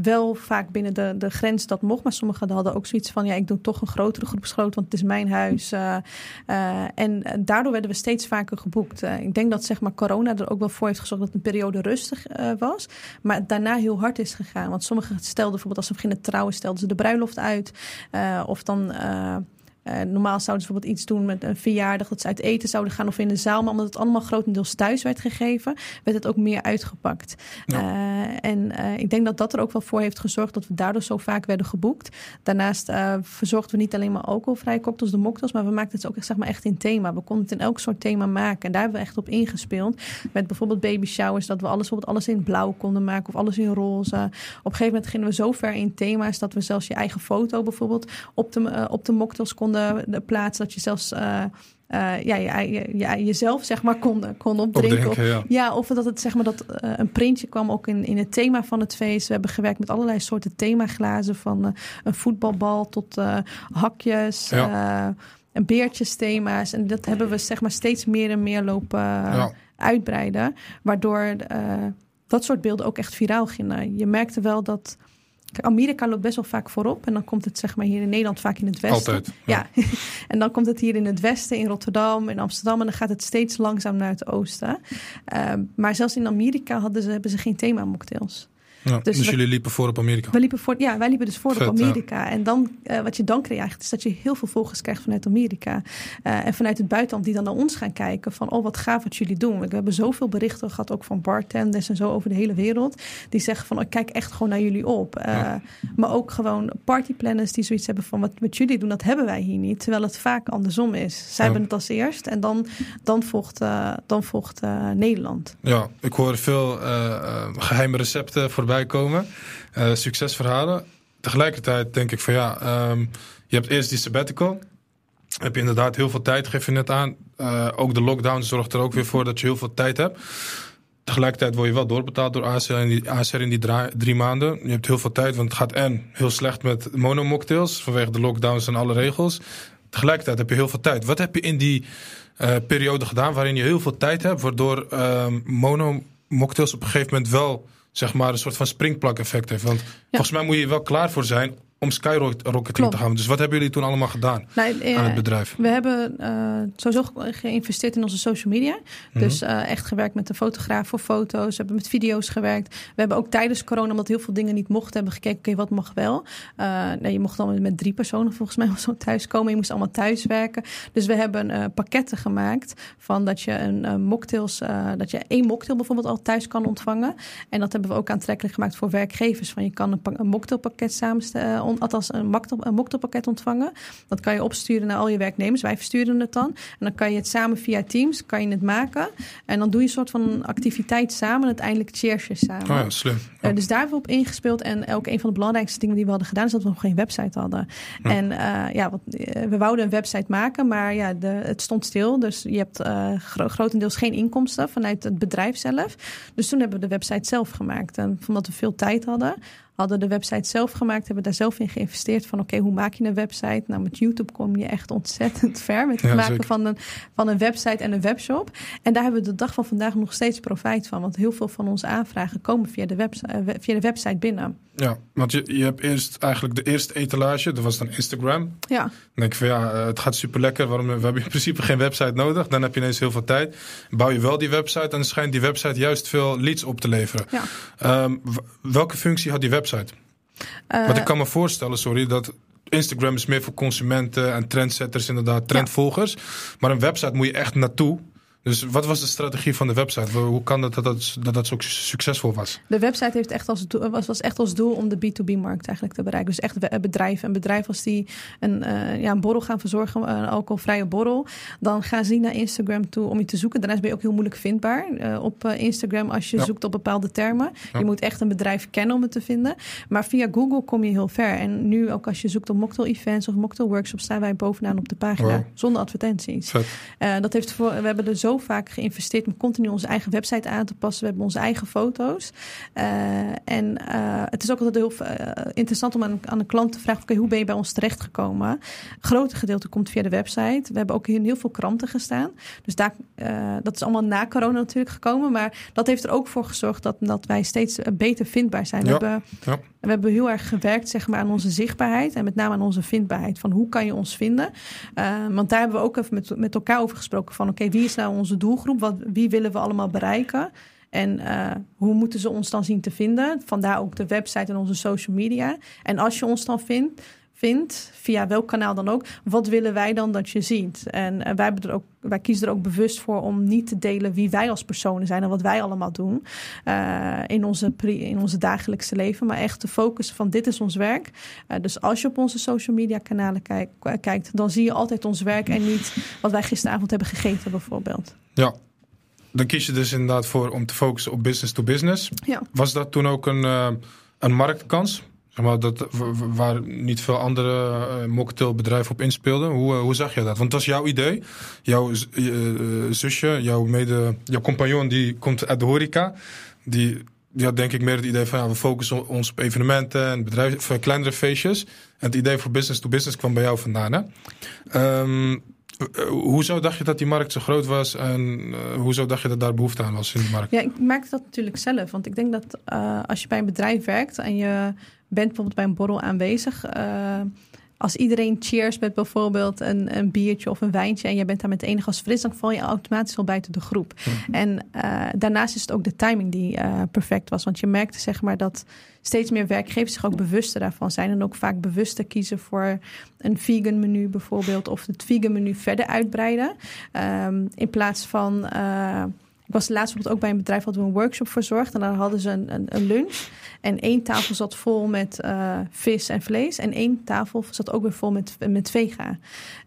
wel vaak binnen de, de grens dat mocht, maar sommigen hadden ook zoiets van: ja, ik doe toch een grotere groepsgroot, want het is mijn huis. Uh, en daardoor werden we steeds vaker geboekt. ik denk dat zeg maar, corona er ook wel voor heeft gezorgd dat een periode rustig was, maar daarna heel hard is gegaan. Want sommigen stelden bijvoorbeeld als ze beginnen trouwen, stelden ze de bruiloft uit. of dan. Uh, normaal zouden ze bijvoorbeeld iets doen met een verjaardag, dat ze uit eten zouden gaan of in de zaal. Maar omdat het allemaal grotendeels thuis werd gegeven, werd het ook meer uitgepakt. Ja. Uh, en uh, ik denk dat dat er ook wel voor heeft gezorgd dat we daardoor zo vaak werden geboekt. Daarnaast verzorgden we niet alleen maar alcoholvrije cocktails, de mocktails, maar we maakten het ook echt, zeg maar, echt in thema. We konden het in elk soort thema maken. En daar hebben we echt op ingespeeld. Met bijvoorbeeld baby showers, dat we alles, bijvoorbeeld alles in blauw konden maken of alles in roze. Op een gegeven moment gingen we zo ver in thema's dat we zelfs je eigen foto bijvoorbeeld op de, op de mocktails konden de plaats dat je zelfs uh, uh, ja, je, je, je, jezelf zeg maar kon, kon opdrinken. Opdrinken, of, ja. of dat het zeg maar dat uh, een printje kwam ook in, in het thema van het feest. We hebben gewerkt met allerlei soorten themaglazen van uh, een voetbalbal tot hakjes. Ja. en beertjesthema's. En dat hebben we zeg maar steeds meer en meer lopen ja. uitbreiden. Waardoor dat soort beelden ook echt viraal gingen. Je merkte wel dat Amerika loopt best wel vaak voorop. En dan komt het zeg maar hier in Nederland vaak in het westen. Altijd. Ja. ja. [LAUGHS] en dan komt het hier in het westen, in Rotterdam, in Amsterdam. En dan gaat het steeds langzaam naar het oosten. Uh, maar zelfs in Amerika hadden ze, hebben ze geen thema mocktails. Ja, dus, dus we, jullie liepen voor op Amerika? We liepen voor, ja, wij liepen dus voor Vet, op Amerika. Ja. En dan, uh, wat je dan krijgt, is dat je heel veel volgers krijgt vanuit Amerika. Uh, en vanuit het buitenland die dan naar ons gaan kijken van, oh wat gaaf wat jullie doen. We hebben zoveel berichten gehad, ook van bartenders en zo over de hele wereld. Die zeggen van, ik kijk echt gewoon naar jullie op. Uh, ja. Maar ook gewoon partyplanners die zoiets hebben van, wat, wat jullie doen, dat hebben wij hier niet. Terwijl het vaak andersom is. Zij hebben het als eerst en dan, dan volgt, dan volgt Nederland. Ja, ik hoor veel geheime recepten voorbij komen. Uh, succesverhalen. Tegelijkertijd denk ik van ja, um, je hebt eerst die sabbatical. Heb je inderdaad heel veel tijd, geef je net aan. Uh, ook de lockdown zorgt er ook weer voor dat je heel veel tijd hebt. Tegelijkertijd word je wel doorbetaald door ACR in die, ACR in die drie maanden. Je hebt heel veel tijd, want het gaat en heel slecht met monomocktails... vanwege de lockdowns en alle regels. Tegelijkertijd heb je heel veel tijd. Wat heb je in die uh, periode gedaan waarin je heel veel tijd hebt... waardoor um, monomocktails op een gegeven moment wel zeg maar een soort van springplak effect heeft. Want volgens mij moet je wel klaar voor zijn om skyrocketing te gaan. Dus wat hebben jullie toen allemaal gedaan nou, aan het bedrijf? We hebben uh, sowieso geïnvesteerd in onze social media. Mhm. Dus uh, echt gewerkt met de fotograaf voor foto's. We hebben met video's gewerkt. We hebben ook tijdens corona, omdat heel veel dingen niet mochten, hebben gekeken, oké, okay, wat mag wel? nee, je mocht dan met drie personen volgens mij [LAUGHS] zo thuiskomen. Je moest allemaal thuis werken. Dus we hebben pakketten gemaakt van dat je een mocktails, dat je één mocktail bijvoorbeeld al thuis kan ontvangen. En dat hebben we ook aantrekkelijk gemaakt voor werkgevers. Van je kan een, een mocktailpakket samenstellen althans een mocktailpakket ontvangen. Dat kan je opsturen naar al je werknemers. Wij versturen het dan. En dan kan je het samen via Teams kan je het maken. En dan doe je een soort van activiteit samen. Uiteindelijk cheers je samen. Oh ja, slim. Ja. Uh, dus daar hebben we op ingespeeld. En ook een van de belangrijkste dingen die we hadden gedaan... is dat we nog geen website hadden. Ja. En uh, ja, wat, we wouden een website maken, maar ja, de, het stond stil. Dus je hebt gro grotendeels geen inkomsten vanuit het bedrijf zelf. Dus toen hebben we de website zelf gemaakt. En omdat we veel tijd hadden... hadden de website zelf gemaakt, hebben daar zelf in geïnvesteerd. Van oké, hoe maak je een website? Nou, met YouTube kom je echt ontzettend [LAUGHS] ver met het maken van een, van een website en een webshop. En daar hebben we de dag van vandaag nog steeds profijt van. Want heel veel van onze aanvragen komen via de, website, eh, via de website binnen. Ja, want je, je hebt eerst eigenlijk de eerste etalage, dat was dan Instagram. Ja. Dan denk je van ja, eh, het gaat super lekker. Waarom we hebben in principe geen website nodig? Dan heb je ineens heel veel tijd. Bouw je wel die website en dan schijnt die website juist veel leads op te leveren. Ja. Um, welke functie had die website? Uh, Want ik kan me voorstellen, sorry, dat Instagram is meer voor consumenten en trendsetters, inderdaad, trendvolgers. Maar een website moet je echt naartoe. Dus wat was de strategie van de website? Hoe kan het dat dat, dat, dat zo succesvol was? De website heeft echt als doel, was, was echt als doel om de B2B-markt eigenlijk te bereiken. Dus echt bedrijven. Een bedrijf als die een, uh, ja, een borrel gaan verzorgen, een alcoholvrije borrel, dan gaan ze naar Instagram toe om je te zoeken. Daarnaast ben je ook heel moeilijk vindbaar uh, op Instagram als je ja. zoekt op bepaalde termen. Ja. Je moet echt een bedrijf kennen om het te vinden. Maar via Google kom je heel ver. En nu ook als je zoekt op mocktail events of mocktail workshops, staan wij bovenaan op de pagina wow. zonder advertenties. dat heeft voor, we hebben er zo vaak geïnvesteerd om continu onze eigen website aan te passen. We hebben onze eigen foto's. Uh, en uh, het is ook altijd heel uh, interessant om aan, aan een klant te vragen: oké, hoe ben je bij ons terechtgekomen? Een grote gedeelte komt via de website. We hebben ook in heel veel kranten gestaan. Dus daar, dat is allemaal na corona natuurlijk gekomen. Maar dat heeft er ook voor gezorgd dat, dat wij steeds beter vindbaar zijn. Ja. We, hebben, ja. we hebben heel erg gewerkt zeg maar, aan onze zichtbaarheid en met name aan onze vindbaarheid. Van hoe kan je ons vinden? want daar hebben we ook even met, met elkaar over gesproken: van oké, wie is nou onze doelgroep? Wat, wie willen we allemaal bereiken? En uh, hoe moeten ze ons dan zien te vinden? Vandaar ook de website en onze social media. En als je ons dan vindt, vindt via welk kanaal dan ook, wat willen wij dan dat je ziet? En uh, wij, hebben er ook, wij kiezen er ook bewust voor om niet te delen wie wij als personen zijn en wat wij allemaal doen uh, in, onze, in onze dagelijkse leven, maar echt te focussen van dit is ons werk. Uh, dus als je op onze social media kanalen kijk, kijkt, dan zie je altijd ons werk en niet wat wij gisteravond hebben gegeten bijvoorbeeld. Ja, dan kies je dus inderdaad voor om te focussen op business to business. Ja. Was dat toen ook een, uh, een marktkans? Maar, dat, waar niet veel andere uh, mocktailbedrijven op inspeelden. Hoe, uh, hoe zag je dat? Want dat was jouw idee. Jouw zusje, jouw, mede, jouw compagnon, die komt uit de horeca. Die, die had denk ik meer het idee van ja, we focussen ons op evenementen en bedrijven, kleinere feestjes. En het idee voor business to business kwam bij jou vandaan. Hè? Um, Hoezo dacht je dat die markt zo groot was en uh, hoezo dacht je dat daar behoefte aan was in de markt? Ja, ik merk dat natuurlijk zelf. Want ik denk dat als je bij een bedrijf werkt en je bent bijvoorbeeld bij een borrel aanwezig. Uh, als iedereen cheers met bijvoorbeeld een, een, biertje of een wijntje en jij bent daar met de enige als fris, dan val je automatisch al buiten de groep. Mm. En uh, daarnaast is het ook de timing die uh, perfect was. Want je merkte zeg maar dat steeds meer werkgevers zich ook bewuster daarvan zijn en ook vaak bewuster kiezen voor een vegan menu bijvoorbeeld of het vegan menu verder uitbreiden. Um, in plaats van. Uh, ik was laatst bijvoorbeeld ook bij een bedrijf hadden we een workshop verzorgd en daar hadden ze een, een, een lunch. En één tafel zat vol met uh, vis en vlees. En één tafel zat ook weer vol met, met vega.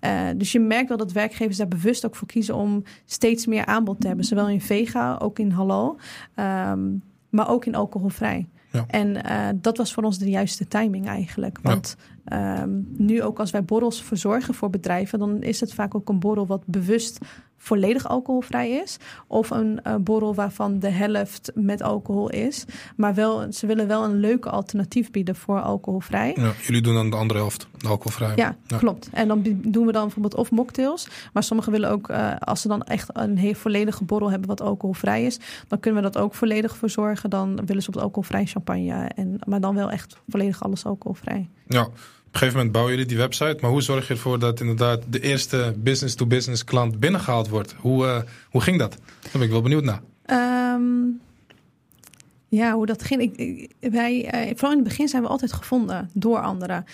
Uh, dus je merkt wel dat werkgevers daar bewust ook voor kiezen om steeds meer aanbod te hebben. Zowel in vega, ook in halal, um, maar ook in alcoholvrij. Ja. En uh, dat was voor ons de juiste timing eigenlijk. Want ja. um, nu ook als wij borrels verzorgen voor bedrijven, dan is het vaak ook een borrel wat bewust volledig alcoholvrij is. Of een uh, borrel waarvan de helft met alcohol is. Maar wel, ze willen wel een leuke alternatief bieden voor alcoholvrij. Ja, jullie doen dan de andere helft, alcoholvrij. Ja, ja, klopt. En dan doen we dan bijvoorbeeld of mocktails. Maar sommigen willen ook, uh, als ze dan echt een heel volledige borrel hebben wat alcoholvrij is, dan kunnen we dat ook volledig verzorgen. Dan willen ze op het alcoholvrij champagne. En, maar dan wel echt volledig alles alcoholvrij. Ja. Een gegeven moment bouwen jullie die website, maar hoe zorg je ervoor dat inderdaad de eerste business-to-business klant binnengehaald wordt? Hoe, uh, hoe ging dat? Daar ben ik wel benieuwd naar. Um, ja, hoe dat ging. Ik, ik, wij, uh, vooral in het begin zijn we altijd gevonden door anderen.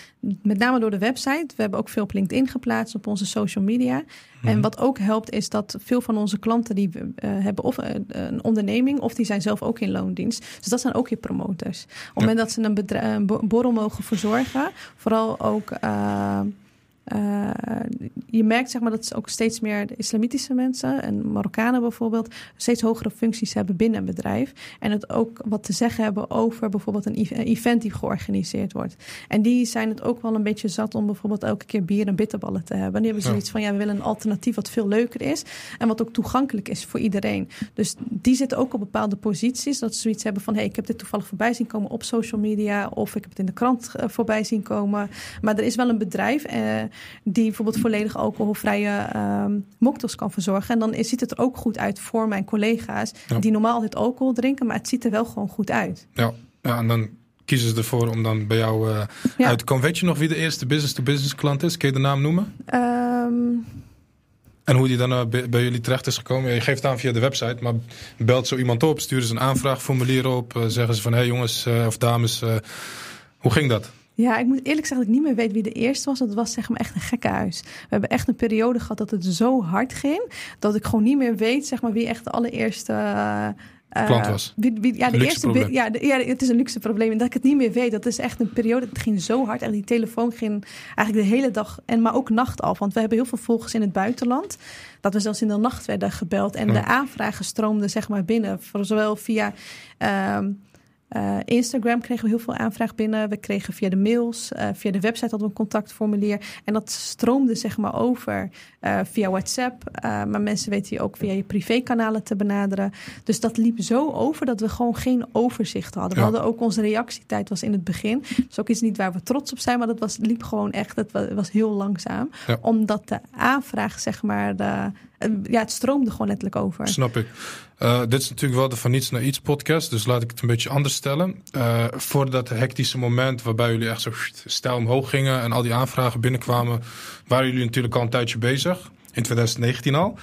Met name door de website. We hebben ook veel op LinkedIn geplaatst, op onze social media. En wat ook helpt, is dat veel van onze klanten die uh, hebben of uh, een onderneming, of die zijn zelf ook in loondienst. Dus dat zijn ook je promoters. Op het ja. moment dat ze een, borrel mogen verzorgen, vooral ook uh, je merkt zeg maar, dat ook steeds meer de islamitische mensen en Marokkanen bijvoorbeeld steeds hogere functies hebben binnen een bedrijf. En het ook wat te zeggen hebben over bijvoorbeeld een event die georganiseerd wordt. En die zijn het ook wel een beetje zat om bijvoorbeeld elke keer bier en bitterballen te hebben. Die hebben zoiets van ja, we willen een alternatief wat veel leuker is en wat ook toegankelijk is voor iedereen. Dus die zitten ook op bepaalde posities. Dat ze zoiets hebben van hé, hey, ik heb dit toevallig voorbij zien komen op social media of ik heb het in de krant uh, voorbij zien komen. Maar er is wel een bedrijf. Uh, die bijvoorbeeld volledig alcoholvrije um, mocktails kan verzorgen. En dan ziet het er ook goed uit voor mijn collega's die normaal altijd alcohol drinken, maar het ziet er wel gewoon goed uit. Ja, ja en dan kiezen ze ervoor om dan bij jou uh, uit te komen. Weet je nog wie de eerste business-to-business klant is? Kun je de naam noemen? Um... En hoe die dan uh, bij, jullie terecht is gekomen? Je geeft aan via de website, maar belt zo iemand op, sturen ze een aanvraagformulier op, uh, zeggen ze van hé hey jongens of dames, hoe ging dat? Ja, ik moet eerlijk zeggen dat ik niet meer weet wie de eerste was. Dat was zeg maar echt een gekke huis. We hebben echt een periode gehad dat het zo hard ging. Dat ik gewoon niet meer weet zeg maar, wie echt de allereerste... Uh, Klant was. Wie, wie, ja, de luxe eerste, probleem. Ja, de, ja, het is een luxe probleem. En dat ik het niet meer weet, dat is echt een periode. Het ging zo hard. En die telefoon ging eigenlijk de hele dag, en maar ook nacht af. Want we hebben heel veel volgers in het buitenland. Dat we zelfs in de nacht werden gebeld. En de aanvragen stroomden zeg maar binnen. Voor zowel via. Uh, uh, Instagram kregen we heel veel aanvraag binnen. We kregen via de mails, uh, via de website hadden we een contactformulier. En dat stroomde zeg maar over uh, via WhatsApp. maar mensen weten je ook via je privékanalen te benaderen. Dus dat liep zo over dat we gewoon geen overzicht hadden. We hadden ook onze reactietijd was in het begin. Dus ook iets niet waar we trots op zijn. Maar dat was, liep gewoon echt, het was, was heel langzaam. Ja. Omdat de aanvraag zeg maar... De, ja, het stroomde gewoon letterlijk over. Snap ik. Uh, dit is natuurlijk wel de Van Niets naar Iets podcast, dus laat ik het een beetje anders stellen. Uh, voor dat hectische moment waarbij jullie echt zo stijl omhoog gingen en al die aanvragen binnenkwamen, waren jullie natuurlijk al een tijdje bezig. In 2019 al.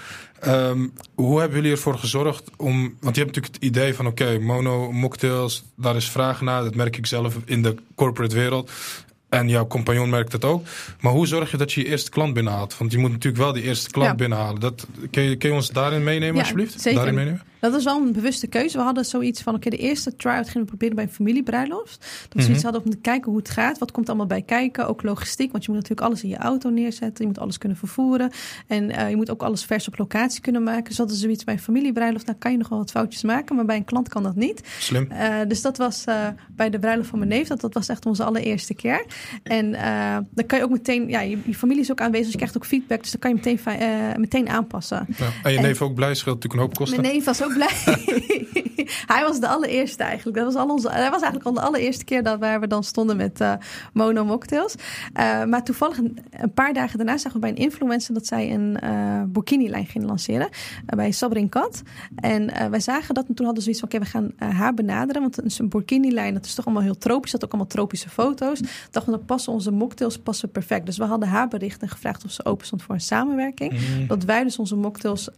Um, hoe hebben jullie ervoor gezorgd om. Want je hebt natuurlijk het idee van: oké, mono, mocktails, daar is vraag naar. Dat merk ik zelf in de corporate wereld. En jouw compagnon merkt het ook. Maar hoe zorg je dat je je eerste klant binnenhaalt? Want je moet natuurlijk wel die eerste klant binnenhalen. Dat, kun, je, kun je ons daarin meenemen, ja, alsjeblieft? Zeker. Daarin meenemen? Dat was wel een bewuste keuze. We hadden zoiets van, oké, de eerste try-out gingen we proberen bij een familiebruiloft. Dat we mm zoiets hadden om te kijken hoe het gaat. Wat komt allemaal bij kijken? Ook logistiek, want je moet natuurlijk alles in je auto neerzetten. Je moet alles kunnen vervoeren. En uh, je moet ook alles vers op locatie kunnen maken. Dus dat is zoiets bij een familiebruiloft. Dan kan je nog wel wat foutjes maken, maar bij een klant kan dat niet. Slim. Uh, dus dat was uh, bij de bruiloft van mijn neef. Dat, dat was echt onze allereerste keer. En dan kan je ook meteen, ja, je, je, familie is ook aanwezig. Dus je krijgt ook feedback. Dus dan kan je meteen, meteen aanpassen. Ja. En je neef ook blij, scheelt natuurlijk een hoop kosten. Mijn neef was ook blij. [LAUGHS] hij was de allereerste eigenlijk. Dat was al onze, hij was eigenlijk al de allereerste keer dat waar we dan stonden met uh, mono mocktails. Uh, maar toevallig een, een, paar dagen daarna zagen we bij een influencer dat zij een uh, burkini-lijn ging lanceren. bij Sabrin Kat. En wij zagen dat en toen hadden ze zoiets van oké, okay, we gaan haar benaderen. Want een burkini-lijn, dat is toch allemaal heel tropisch. Dat ook allemaal tropische foto's. Dachten we, dan passen onze mocktails passen perfect. Dus we hadden haar bericht en gevraagd of ze open stond voor een samenwerking. Mm. Dat wij dus onze mocktails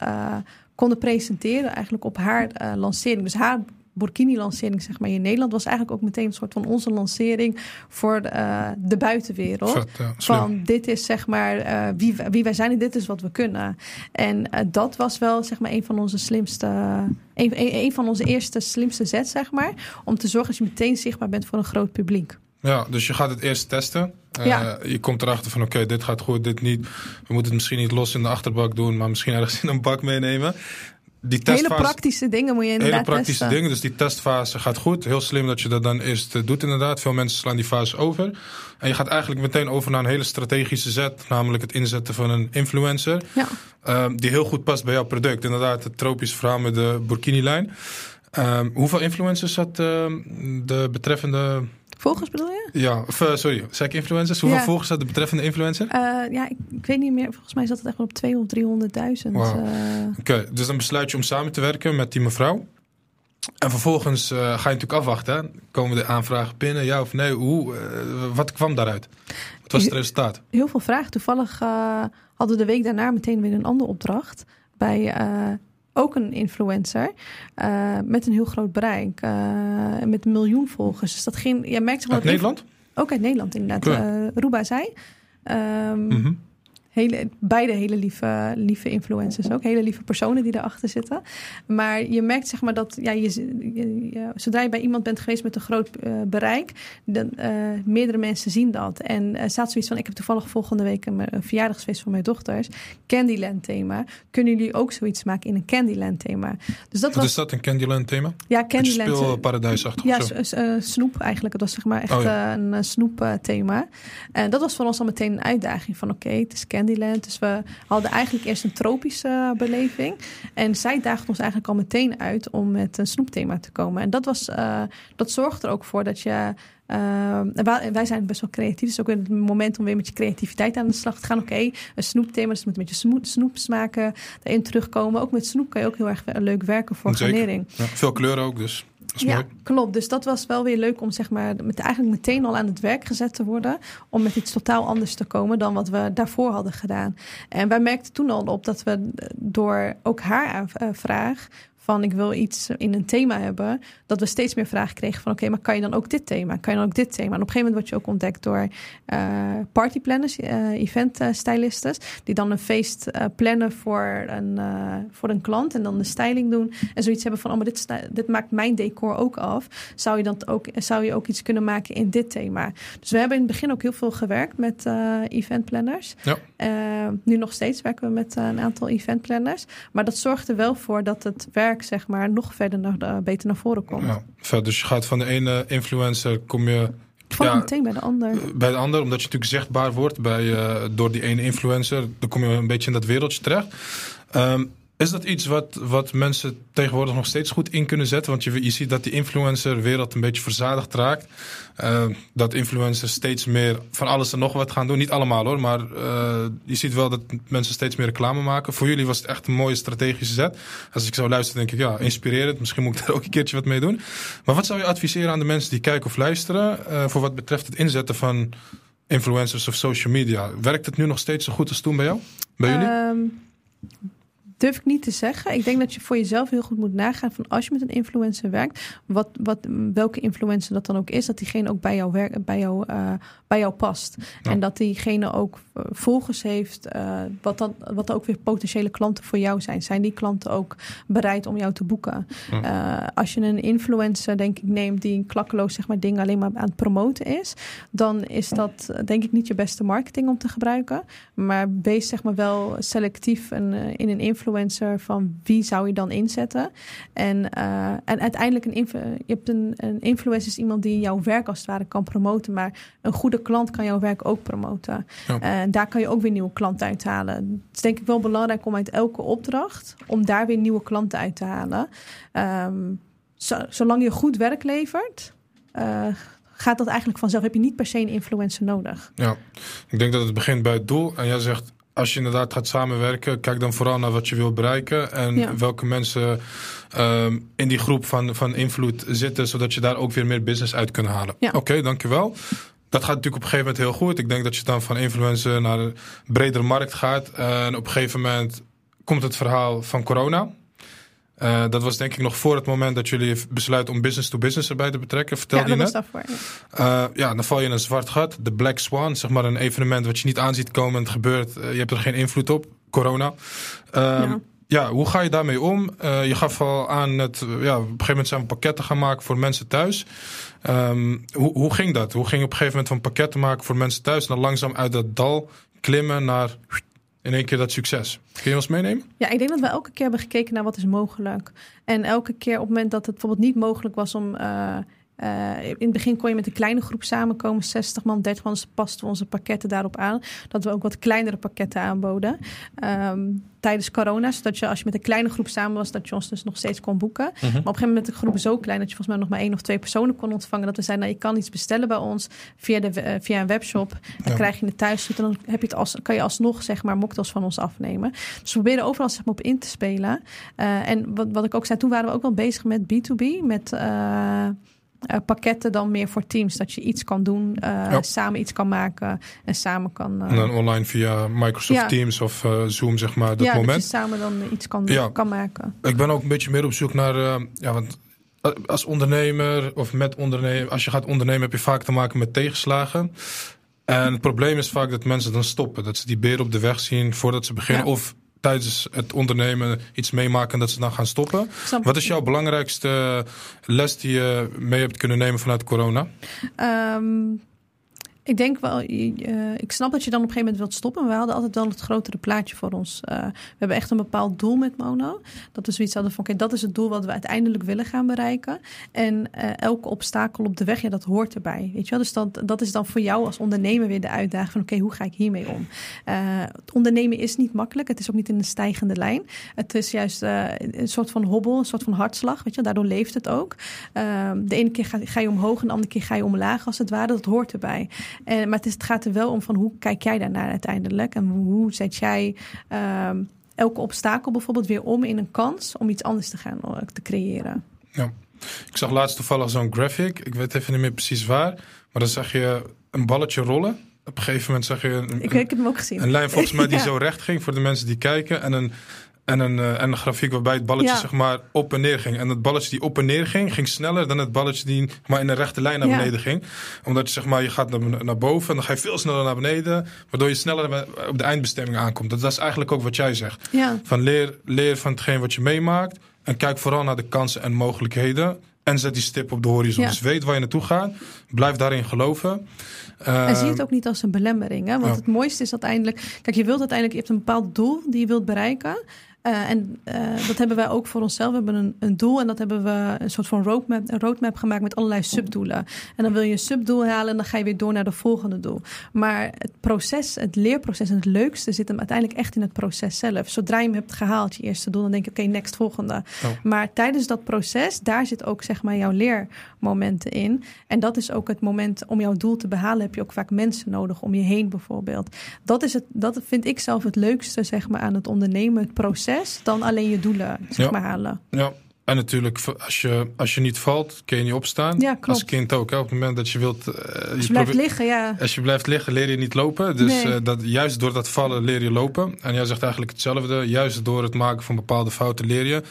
konden presenteren eigenlijk op haar uh, lancering. Dus haar Burkini-lancering zeg maar, in Nederland was eigenlijk ook meteen een soort van onze lancering voor de, uh, de buitenwereld. Vet, ja, van dit is zeg maar uh, wie, wie wij zijn en dit is wat we kunnen. En dat was wel zeg maar een van onze slimste, een, een, een van onze eerste slimste zet zeg maar, om te zorgen dat je meteen zichtbaar bent voor een groot publiek. Ja, dus je gaat het eerst testen. Ja. je komt erachter van oké, dit gaat goed, dit niet. We moeten het misschien niet los in de achterbak doen, maar misschien ergens in een bak meenemen. Die testfase, hele praktische dingen moet je inderdaad Hele praktische dingen, dus die testfase gaat goed. Heel slim dat je dat dan eerst eh, doet inderdaad. Veel mensen slaan die fase over. En je gaat eigenlijk meteen over naar een hele strategische zet. Namelijk het inzetten van een influencer. Ja. Um, die heel goed past bij jouw product. Inderdaad, het tropische verhaal met de Burkini-lijn. Um, hoeveel influencers had uh, de betreffende Volgers bedoel je? Ja, of, uh, sorry, zei ik influencers? Hoeveel ja. volgers had de betreffende influencer? Uh, ja, ik, ik, weet niet meer. Volgens mij zat het echt wel op 200 of 300.000. Wow. Uh... Oké, okay, dus dan besluit je om samen te werken met die mevrouw. En vervolgens ga je natuurlijk afwachten. Komen de aanvragen binnen, ja of nee? Hoe, wat kwam daaruit? Wat was het resultaat? Heel veel vragen. Toevallig hadden we de week daarna meteen weer een andere opdracht. Bij ook een influencer uh, met een heel groot bereik. Uh, met een miljoen volgers. Dus dat ging. Je merkt uit Nederland? Ook uit Nederland, inderdaad. Uh, Ruba zei. Um, mm -hmm. Hele, beide hele lieve, lieve influencers ook. Hele lieve personen die erachter zitten. Maar je merkt zeg maar dat ja, je, zodra je bij iemand bent geweest met een groot uh, bereik, dan, uh, meerdere mensen zien dat. En uh, staat zoiets van: ik heb toevallig volgende week een, een verjaardagsfeest van mijn dochters. Candyland thema. Kunnen jullie ook zoiets maken in een Candyland thema? Dus dat Wat was, is dat, een Candyland thema? Ja, Candyland. Speelparadijsachtig. Ja, snoep eigenlijk. Het was zeg maar echt oh, ja. een snoep thema. En dat was voor ons al meteen een uitdaging van: oké, okay, het is Candyland. Dus we hadden eigenlijk eerst een tropische beleving. En zij daagde ons eigenlijk al meteen uit om met een snoepthema te komen. En dat, was, uh, dat zorgt er ook voor dat je. Uh, wij zijn best wel creatief. Dus ook het moment om weer met je creativiteit aan de slag te gaan. Oké, okay, een snoepthema. Dus met je snoep, snoep smaken erin terugkomen. Ook met snoep kan je ook heel erg leuk werken voor garnering. Ja, veel kleuren ook dus ja, klopt. Dus dat was wel weer leuk om zeg maar, met, eigenlijk meteen al aan het werk gezet te worden. Om met iets totaal anders te komen dan wat we daarvoor hadden gedaan. En wij merkten toen al op dat we door ook haar uh, vraag van ik wil iets in een thema hebben, dat we steeds meer vragen kregen van oké, maar kan je dan ook dit thema? Kan je dan ook dit thema? En op een gegeven moment word je ook ontdekt door uh, partyplanners, uh, event stylistes, die dan een feest uh, plannen voor een, voor een klant en dan de styling doen en zoiets hebben van oh, maar dit, dit maakt mijn decor ook af. Zou je, dat ook, zou je ook iets kunnen maken in dit thema? Dus we hebben in het begin ook heel veel gewerkt met event planners. Ja. nu nog steeds werken we met een aantal event planners, maar dat zorgt er wel voor dat het werk zeg maar, nog verder naar, uh, beter naar voren komt. Ja, dus je gaat van de ene influencer, kom je... Van ja, meteen bij de ander. Bij de ander, omdat je natuurlijk zichtbaar wordt bij, uh, door die ene influencer. Dan kom je een beetje in dat wereldje terecht. Um, is dat iets wat, wat mensen tegenwoordig nog steeds goed in kunnen zetten? Want je, je ziet dat die influencerwereld een beetje verzadigd raakt. Uh, dat influencers steeds meer van alles en nog wat gaan doen. Niet allemaal hoor, maar uh, je ziet wel dat mensen steeds meer reclame maken. Voor jullie was het echt een mooie strategische zet. Als ik zou luisteren, denk ik ja, inspirerend. Misschien moet ik daar ook een keertje wat mee doen. Maar wat zou je adviseren aan de mensen die kijken of luisteren... Uh, voor wat betreft het inzetten van influencers of social media? Werkt het nu nog steeds zo goed als toen bij jou? Bij jullie? Um durf ik niet te zeggen. Ik denk dat je voor jezelf heel goed moet nagaan van als je met een influencer werkt, wat, wat, welke influencer dat dan ook is, dat diegene ook bij jou, werk, bij jou, uh, bij jou past. En dat diegene ook eh, volgers heeft, uh, wat, dan, wat ook weer potentiële klanten voor jou zijn. Zijn die klanten ook bereid om jou te boeken? als je een influencer, denk ik, neemt die klakkeloos zeg maar, dingen alleen maar aan het promoten is, dan is dat denk ik niet je beste marketing om te gebruiken. Maar wees zeg maar wel selectief en, in een influencer influencer van wie zou je dan inzetten. En, uh, en uiteindelijk een, je hebt een, een influencer is iemand die jouw werk als het ware kan promoten, maar een goede klant kan jouw werk ook promoten. En daar kan je ook weer nieuwe klanten uithalen. Het is denk ik wel belangrijk om uit elke opdracht, om daar weer nieuwe klanten uit te halen. Um, zolang je goed werk levert, uh, gaat dat eigenlijk vanzelf. Heb je niet per se een influencer nodig. Ja, ik denk dat het begint bij het doel. En jij zegt als je inderdaad gaat samenwerken, kijk dan vooral naar wat je wil bereiken en welke mensen um, in die groep van, van invloed zitten, zodat je daar ook weer meer business uit kunt halen. Ja. Oké, okay, dankjewel. Dat gaat natuurlijk op een gegeven moment heel goed. Ik denk dat je dan van influencer naar een bredere markt gaat. En op een gegeven moment komt het verhaal van corona. Uh, dat was denk ik nog voor het moment dat jullie besluiten om business to business erbij te betrekken. Vertel ja, je net. Daarvoor, ja. Uh, ja, dan val je in een zwart gat. De Black Swan, zeg maar een evenement wat je niet aanziet komen. Het gebeurt, uh, je hebt er geen invloed op. Corona. Ja. ja. hoe ga je daarmee om? je gaf al aan het, ja, op een gegeven moment zijn we pakketten gaan maken voor mensen thuis. Um, hoe, hoe ging dat? Hoe ging je op een gegeven moment van pakketten maken voor mensen thuis en dan langzaam uit dat dal klimmen naar in één keer dat succes. Kun je ons meenemen? Ja, ik denk dat we elke keer hebben gekeken naar wat is mogelijk. En elke keer op het moment dat het bijvoorbeeld niet mogelijk was om... Uh, uh, in het begin kon je met een kleine groep samenkomen, 60 man, 30 man. Dus pasten we onze pakketten daarop aan. Dat we ook wat kleinere pakketten aanboden. Um, tijdens corona, zodat je als je met een kleine groep samen was, dat je ons dus nog steeds kon boeken. Mhm. Maar op een gegeven moment de groep zo klein dat je volgens mij nog maar één of twee personen kon ontvangen. Dat we zeiden, nou, je kan iets bestellen bij ons via, de, uh, via een webshop. Dan krijg je het thuis en dan heb je het als, kan je alsnog zeg maar mocktails van ons afnemen. Dus we proberen overal zeg maar, op in te spelen. Uh, en wat, wat ik ook zei, toen waren we ook wel bezig met B2B, met... Uh, uh, pakketten dan meer voor teams. Dat je iets kan doen, uh, samen iets kan maken en samen kan. Uh, en dan online via Microsoft ja. Teams of Zoom, zeg maar, dat ja, moment. Dat je samen dan iets kan, kan maken. Ik ben ook een beetje meer op zoek naar. ja, want als ondernemer of met ondernemer, als je gaat ondernemen, heb je vaak te maken met tegenslagen. En het probleem is vaak dat mensen dan stoppen. Dat ze die beer op de weg zien voordat ze beginnen. Of tijdens het ondernemen iets meemaken en dat ze dan gaan stoppen. Snap- Wat is jouw belangrijkste les die je mee hebt kunnen nemen vanuit corona? Ehm, ik denk wel, eh, ik snap dat je dan op een gegeven moment wilt stoppen. Maar we hadden altijd wel het grotere plaatje voor ons. Eh, we hebben echt een bepaald doel met Mono. Dat we zoiets hadden van, oké, dat is het doel wat we uiteindelijk willen gaan bereiken. En eh, elke obstakel op de weg, ja, dat hoort erbij. Weet je wel? Dus dat, dat is dan voor jou als ondernemer weer de uitdaging van, oké, hoe ga ik hiermee om? Het ondernemen is niet makkelijk. Het is ook niet in een stijgende lijn. Het is juist een soort van hobbel, een soort van hartslag. Weet je? Daardoor leeft het ook. Ehm, de ene keer ga je omhoog en de andere keer ga je omlaag, als het ware. Dat hoort erbij. En, maar het, is, het gaat er wel om van hoe kijk jij daarnaar uiteindelijk? En hoe zet jij ehm, elke obstakel bijvoorbeeld weer om in een kans om iets anders te gaan eh, te creëren? Ik zag laatst toevallig zo'n graphic. Ik weet even niet meer precies waar. Maar dan zag je een balletje rollen. Op een gegeven moment zag je een, Ik, ik heb hem ook gezien. een lijn volgens mij [LAUGHS] die Ja. zo recht ging voor de mensen die kijken. En een, en een, eh, en een grafiek waarbij het balletje Ja. zeg maar op en neer ging. En het balletje die op en neer ging, ging sneller dan het balletje die maar in een rechte lijn naar Ja. beneden ging. Omdat je zeg maar, je gaat naar, naar boven en dan ga je veel sneller naar beneden. Waardoor je sneller op de eindbestemming aankomt. Dat, dat is eigenlijk ook wat jij zegt. Ja, Van leer, leer van hetgeen wat je meemaakt. En kijk vooral naar de kansen en mogelijkheden. En zet die stip op de horizon. Ja. Dus weet waar je naartoe gaat. Blijf daarin geloven. en zie Ehm, het ook niet als een belemmering. Hè? Want Ja. het mooiste is uiteindelijk... Kijk, je wilt uiteindelijk... Je hebt een bepaald doel die je wilt bereiken. Eh, en eh, dat hebben wij ook voor onszelf. We hebben een, een doel en dat hebben we een soort van roadmap, een roadmap gemaakt met allerlei subdoelen. En dan wil je een subdoel halen en dan ga je weer door naar de volgende doel. Maar het proces, het leerproces en het leukste zit hem uiteindelijk echt in het proces zelf. Zodra je hem hebt gehaald, je eerste doel, dan denk je oké, next volgende. Oh. Maar tijdens dat proces, daar zit ook zeg maar jouw leermomenten in. En dat is ook het moment om jouw doel te behalen, heb je ook vaak mensen nodig om je heen bijvoorbeeld. Dat, is het, dat vind ik zelf het leukste zeg maar, aan het ondernemen, het proces, dan alleen je doelen zeg Ja. maar, halen. Ja, en natuurlijk, als je, als je niet valt, kun je niet opstaan. Ja, klopt. Als kind ook. Hè? Op het moment dat je wilt. eh, Als je blijft liggen, ja. als je blijft liggen, leer je niet lopen. Dus Nee. eh, dat, juist door dat vallen leer je lopen. En jij zegt eigenlijk hetzelfde. Juist door het maken van bepaalde fouten leer je.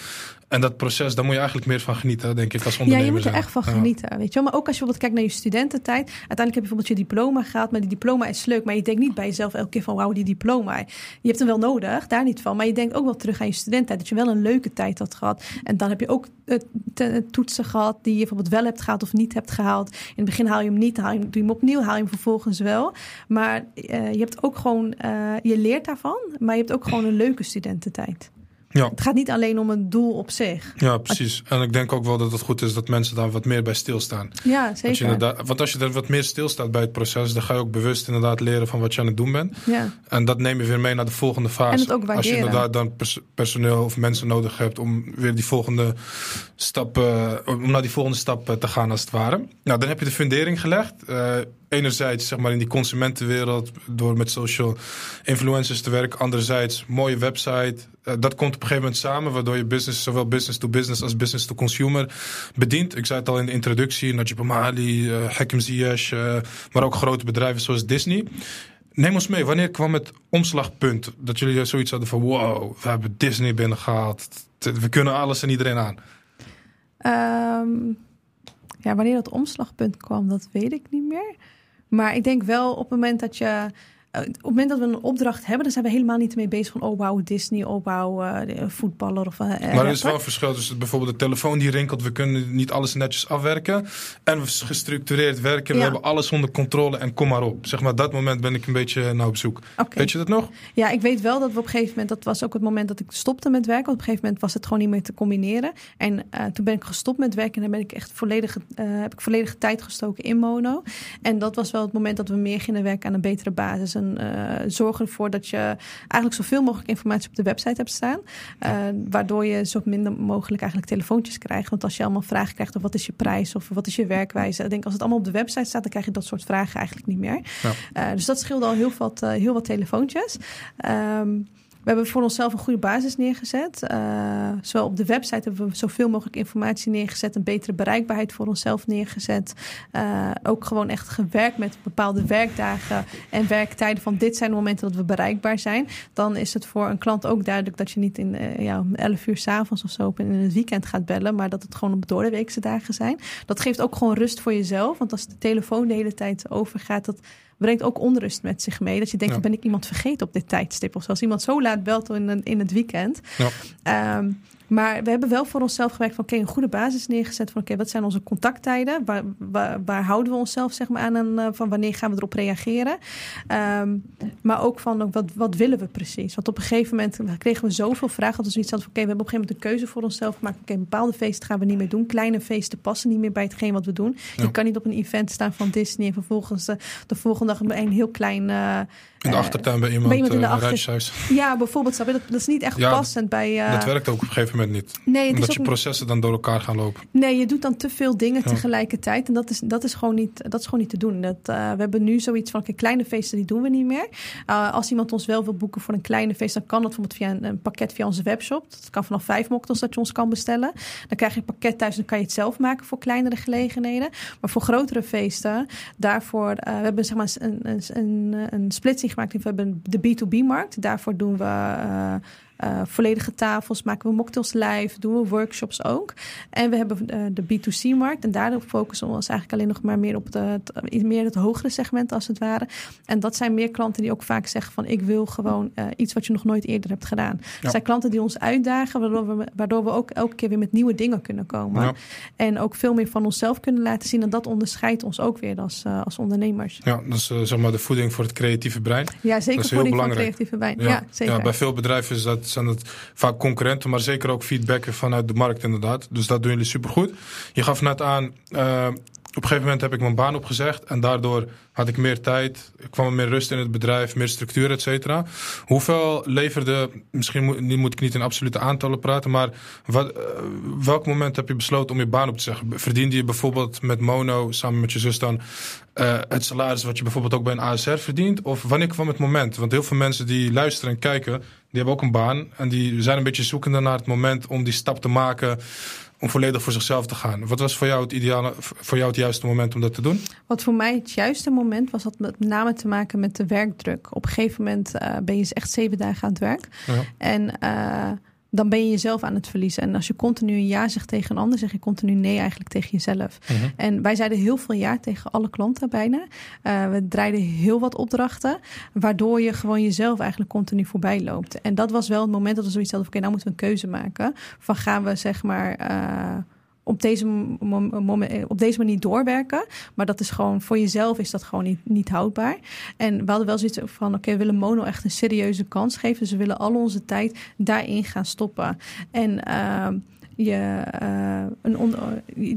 En dat proces, daar moet je eigenlijk meer van genieten, denk ik, als Ja, ondernemer. je moet er echt van Ja. genieten, weet je wel. Maar ook als je bijvoorbeeld kijkt naar je studententijd. Uiteindelijk heb je bijvoorbeeld je diploma gehaald, maar die diploma is leuk. Maar je denkt niet bij jezelf elke keer van, wauw, die diploma. Je hebt hem wel nodig, daar niet van. Maar je denkt ook wel terug aan je studententijd. Dat je wel een leuke tijd had gehad. En dan heb je ook eh, te- toetsen gehad die je bijvoorbeeld wel hebt gehaald of niet hebt gehaald. In het begin haal je hem niet, haal je, doe je hem opnieuw, haal je hem vervolgens wel. Maar eh, je hebt ook gewoon, eh, je leert daarvan. Maar je hebt ook gewoon een leuke studententijd. Ja. Het gaat niet alleen om een doel op zich. Ja, precies. En ik denk ook wel dat het goed is dat mensen daar wat meer bij stilstaan. Ja, je zeker. want als je er wat meer stilstaat bij het proces, dan ga je ook bewust inderdaad leren van wat je aan het doen bent. Ja. En dat neem je weer mee naar de volgende fase. En het ook Als je waarderen. inderdaad dan pers- personeel of mensen nodig hebt om weer die volgende stap, eh, om naar die volgende stap eh, te gaan als het ware. Nou, dan heb je de fundering gelegd. Eh, enerzijds zeg maar in die consumentenwereld door met social influencers te werken. Anderzijds mooie website. Eh, dat komt op een gegeven moment samen, waardoor je business, zowel business to business als business to consumer bedient. Ik zei het al in de introductie, Najib Amali, eh Hakim Ziyech, eh, maar ook grote bedrijven zoals Disney. Neem ons mee, wanneer kwam het omslagpunt dat jullie zoiets hadden van wow, we hebben Disney binnengehaald. We kunnen alles en iedereen aan. Ehm, ja, wanneer dat omslagpunt kwam, dat weet ik niet meer. Maar ik denk wel op het moment dat je. Eh, Op het moment dat we een opdracht hebben, dan zijn we helemaal niet mee bezig van oh wauw, Disney, oh wauw, eh, voetballer of. eh, Maar er is wel een verschil tussen bijvoorbeeld de telefoon die rinkelt. We kunnen niet alles netjes afwerken. En we gestructureerd werken. We Ja. hebben alles onder controle en kom maar op. Zeg maar, dat moment ben ik een beetje naar op zoek. Weet je dat nog? Ja, ik weet wel dat we op een gegeven moment, dat was ook het moment dat ik stopte met werken. Op een gegeven moment was het gewoon niet meer te combineren. En eh, toen ben ik gestopt met werken en dan ben ik echt volledig, eh, heb ik volledige tijd gestoken in mono. En dat was wel het moment dat we meer gingen werken aan een betere basis. En eh, zorgen ervoor dat je eigenlijk zoveel mogelijk informatie op de website hebt staan. Eh, waardoor je zo minder mogelijk eigenlijk telefoontjes krijgt. Want als je allemaal vragen krijgt of wat is je prijs of wat is je werkwijze. Ik denk als het allemaal op de website staat, dan krijg je dat soort vragen eigenlijk niet meer. Ja. Eh, dus dat scheelde al heel wat, heel wat telefoontjes. Ehm, we hebben voor onszelf een goede basis neergezet. Eh, zowel op de website hebben we zoveel mogelijk informatie neergezet. Een betere bereikbaarheid voor onszelf neergezet. Eh, ook gewoon echt gewerkt met bepaalde werkdagen en werktijden. Van dit zijn de momenten dat we bereikbaar zijn. Dan is het voor een klant ook duidelijk dat je niet in eh, ja, om 11 uur s'avonds of zo op in het weekend gaat bellen. Maar dat het gewoon op doordeweekse dagen zijn. Dat geeft ook gewoon rust voor jezelf. Want als de telefoon de hele tijd overgaat, dat brengt ook onrust met zich mee. Dat je denkt, Ja. ben ik iemand vergeten op dit tijdstip? Of zoals iemand zo laat belt in, in het weekend. Ja. Ehm, maar we hebben wel voor onszelf gewerkt van oké, een goede basis neergezet van oké, wat zijn onze contacttijden? Waar, waar, waar houden we onszelf zeg maar aan en eh, van wanneer gaan we erop reageren? Ehm, maar ook van ook, wat, wat willen we precies? Want op een gegeven moment kregen we zoveel vragen dat we zoiets hadden van oké, we hebben op een gegeven moment een keuze voor onszelf gemaakt. Oké, bepaalde feesten gaan we niet meer doen. Kleine feesten passen niet meer bij hetgeen wat we doen. Ja. Je kan niet op een event staan van Disney en vervolgens eh, de volgende dag een heel klein eh, In de eh, achtertuin bij iemand, bij iemand in de eh, achter- ja, bijvoorbeeld, je? Dat, dat is niet echt Ja, passend bij. eh, Dat werkt ook op een gegeven moment niet. nee, het Omdat is je ook processen dan door elkaar gaan lopen. Nee, je doet dan te veel dingen Ja. tegelijkertijd. En dat is, dat, is gewoon niet, dat is gewoon niet te doen. Dat, we hebben nu zoiets van, oké, kleine feesten die doen we niet meer. Uh, als iemand ons wel wil boeken voor een kleine feest... dan kan dat bijvoorbeeld via een, een pakket via onze webshop. Dat kan vanaf vijf mocktails dat je ons kan bestellen. Dan krijg je een pakket thuis en dan kan je het zelf maken voor kleinere gelegenheden. Maar voor grotere feesten, daarvoor... we hebben zeg maar een, een, een, een splitsing gemaakt. We hebben de B2B-markt. Daarvoor doen we... eh, eh, volledige tafels, maken we mocktails live, doen we workshops ook. En we hebben eh, de B2C-markt en daarop focussen we ons eigenlijk alleen nog maar meer op de, het, meer het hogere segment als het ware. En dat zijn meer klanten die ook vaak zeggen van ik wil gewoon eh, iets wat je nog nooit eerder hebt gedaan. Ja. Het zijn klanten die ons uitdagen, waardoor we, waardoor we ook elke keer weer met nieuwe dingen kunnen komen. Ja. En ook veel meer van onszelf kunnen laten zien. En dat onderscheidt ons ook weer als, eh, als ondernemers. Ja, dat is eh, zeg maar de voeding voor het creatieve brein. Ja, zeker Dat is voor belangrijk. creatieve wijn. Ja, zeker. Ja, bij veel bedrijven is dat, zijn dat vaak concurrenten, maar zeker ook feedbacken vanuit de markt inderdaad. Dus dat doen jullie supergoed. Je gaf net aan, eh, op een gegeven moment heb ik mijn baan opgezegd en daardoor had ik meer tijd, kwam er meer rust in het bedrijf, meer structuur, et cetera. Hoeveel leverde, misschien moet, moet ik niet in absolute aantallen praten, maar wat, eh, welk moment heb je besloten om je baan op te zeggen? Verdiende je bijvoorbeeld met Mono, samen met je zus dan, eh, het salaris wat je bijvoorbeeld ook bij een ASR verdient? Of wanneer kwam het moment? Want heel veel mensen die luisteren en kijken, hebben ook een baan. En die zijn een beetje zoekende naar het moment om die stap te maken. Om volledig voor zichzelf te gaan. Wat was voor jou het ideale, voor jou het juiste moment om dat te doen? Wat voor mij het juiste moment was, had met name te maken met de werkdruk. Op een gegeven moment eh, ben je dus echt zeven dagen aan het werk. Ja. En eh, dan ben je jezelf aan het verliezen. En als je continu een ja zegt tegen een ander, zeg je continu nee eigenlijk tegen jezelf. Mhm. En wij zeiden heel veel ja tegen alle klanten bijna. Eh, we draaiden heel wat opdrachten, waardoor je gewoon jezelf eigenlijk continu voorbij loopt. En dat was wel het moment dat we zoiets hadden oké, nou moeten we een keuze maken. Van gaan we zeg maar... eh, op deze, mom- mom- op deze manier doorwerken. Maar dat is gewoon voor jezelf is dat gewoon niet, niet houdbaar. En we hadden wel zoiets van: oké, we willen Mono echt een serieuze kans geven. Dus we willen al onze tijd daarin gaan stoppen. En ehm, eh, een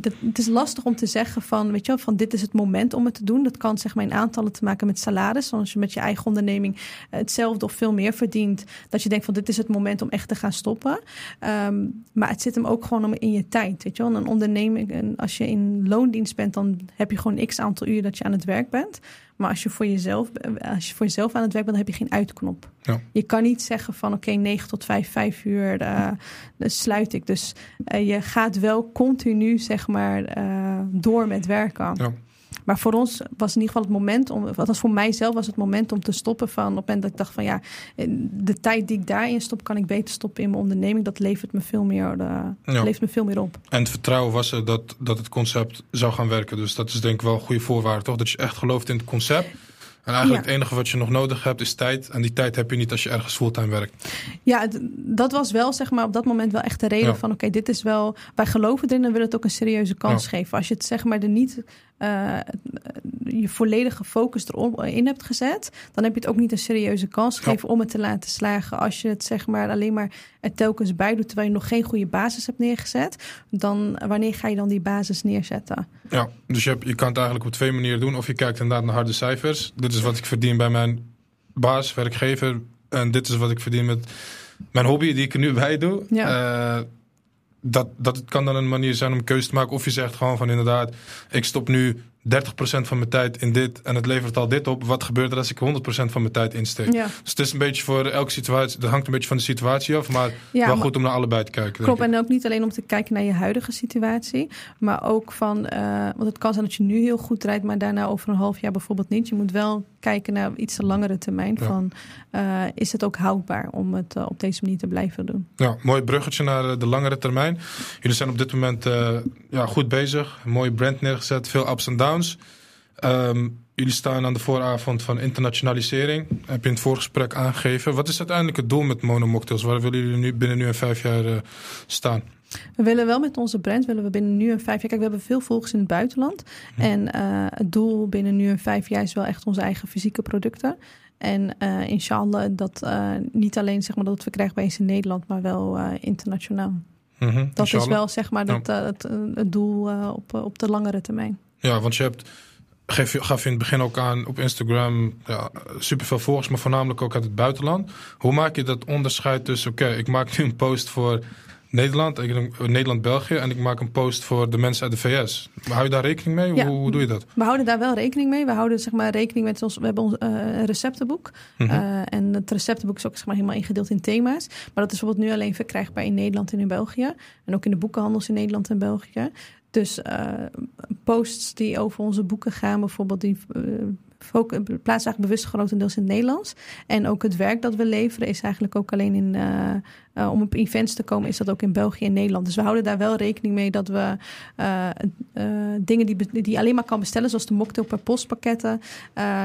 dat, het is lastig om te zeggen van, weet je wel, van dit is het moment om het te doen. Dat kan zeg maar in aantallen te maken met salaris. Als je met je eigen onderneming hetzelfde of veel meer verdient, dat je denkt van dit is het moment om echt te gaan stoppen. Ehm, maar het zit hem ook gewoon om in je tijd, weet je wel. Een onderneming, en als je in loondienst bent, dan heb je gewoon x aantal uur dat je aan het werk bent. Maar als je voor jezelf, als je voor jezelf aan het werk bent, dan heb je geen uitknop. Ja. Je kan niet zeggen van oké, 9 tot 5, 5 uur, dan sluit ik. Dus eh, je gaat wel continu, zeg maar, eh, door met werken. Ja. Maar voor ons was in ieder geval het moment om, wat was voor mijzelf was het moment om te stoppen van op het moment dat ik dacht van ja, de tijd die ik daarin stop, kan ik beter stoppen in mijn onderneming. Dat levert me veel meer, eh, Ja. levert me veel meer op. En het vertrouwen was er dat, dat het concept zou gaan werken. Dus dat is denk ik wel een goede voorwaarde, toch? Dat je echt gelooft in het concept. En eigenlijk Ja. het enige wat je nog nodig hebt is tijd. En die tijd heb je niet als je ergens fulltime werkt. Ja, dat was wel zeg maar op dat moment wel echt de reden Ja. van oké, dit is wel, wij geloven erin en willen het ook een serieuze kans Ja. geven. Als je het zeg maar er niet eh, je volledige focus erin hebt gezet, dan heb je het ook niet een serieuze kans gegeven om het te laten slagen. Als je het zeg maar alleen maar er telkens bij doet terwijl je nog geen goede basis hebt neergezet, dan wanneer ga je dan die basis neerzetten? Ja, dus je, hebt, je kan het eigenlijk op twee manieren doen. Of je kijkt inderdaad naar harde cijfers. Dit is wat ik verdien bij mijn baas, werkgever. En dit is wat ik verdien met mijn hobby die ik er nu bij doe. Ja. Eh, dat, dat kan dan een manier zijn om keuze te maken. Of je zegt gewoon van inderdaad, ik stop nu 30% van mijn tijd in dit en het levert al dit op. Wat gebeurt er als ik 100% van mijn tijd insteek? Ja. Dus het is een beetje voor elke situatie, dat hangt een beetje van de situatie af. Maar Ja, wel maar- goed om naar allebei te kijken. Klopt, en ook niet alleen om te kijken naar je huidige situatie, maar ook van, eh, want het kan zijn dat je nu heel goed rijdt, maar daarna over een half jaar bijvoorbeeld niet. Je moet wel kijken naar iets te langere termijn. Ja. Van, eh, is het ook houdbaar om het eh, op deze manier te blijven doen? Ja, mooi bruggetje naar de langere termijn. Jullie zijn op dit moment ja, goed bezig. Een mooie brand neergezet, veel ups en downs. Ehm, jullie staan aan de vooravond van internationalisering. Heb je in het voorgesprek aangegeven. Wat is uiteindelijk het doel met Mono Mocktails? Waar willen jullie nu binnen nu en vijf jaar uh, staan? We willen wel met onze brand, willen we binnen nu en vijf jaar. Kijk, we hebben veel volgers in het buitenland. Hm. En uh, het doel binnen nu en vijf jaar is wel echt onze eigen fysieke producten. En uh, inshallah dat niet alleen zeg maar, dat het verkrijgbaar is in Nederland, maar wel internationaal. Mm -hmm, dat inshallah. is wel zeg maar dat, ja. het, het, doel op, op de langere termijn. Ja, want je hebt geef je, gaf je in het begin ook aan op Instagram ja, superveel volgers, maar voornamelijk ook uit het buitenland. Hoe maak je dat onderscheid tussen, oké, okay, ik maak nu een post voor Nederland, Nederland-België en ik maak een post voor de mensen uit de VS. Hou je daar rekening mee? Ja, hoe, hoe, doe je dat? We houden daar wel rekening mee. We houden zeg maar rekening met ons. We hebben ons uh, receptenboek. Mm -hmm. uh, en het receptenboek is ook zeg maar, helemaal ingedeeld in thema's. Maar dat is bijvoorbeeld nu alleen verkrijgbaar in Nederland en in België. En ook in de boekenhandels in Nederland en België. Dus uh, posts die over onze boeken gaan, bijvoorbeeld, die plaatsen eigenlijk bewust grotendeels in het Nederlands. En ook het werk dat we leveren is eigenlijk ook alleen in. Uh, om op events te komen, is dat ook in België en Nederland. Dus we houden daar wel rekening mee dat we dingen die, die alleen maar kan bestellen, zoals de mocktail per postpakketten,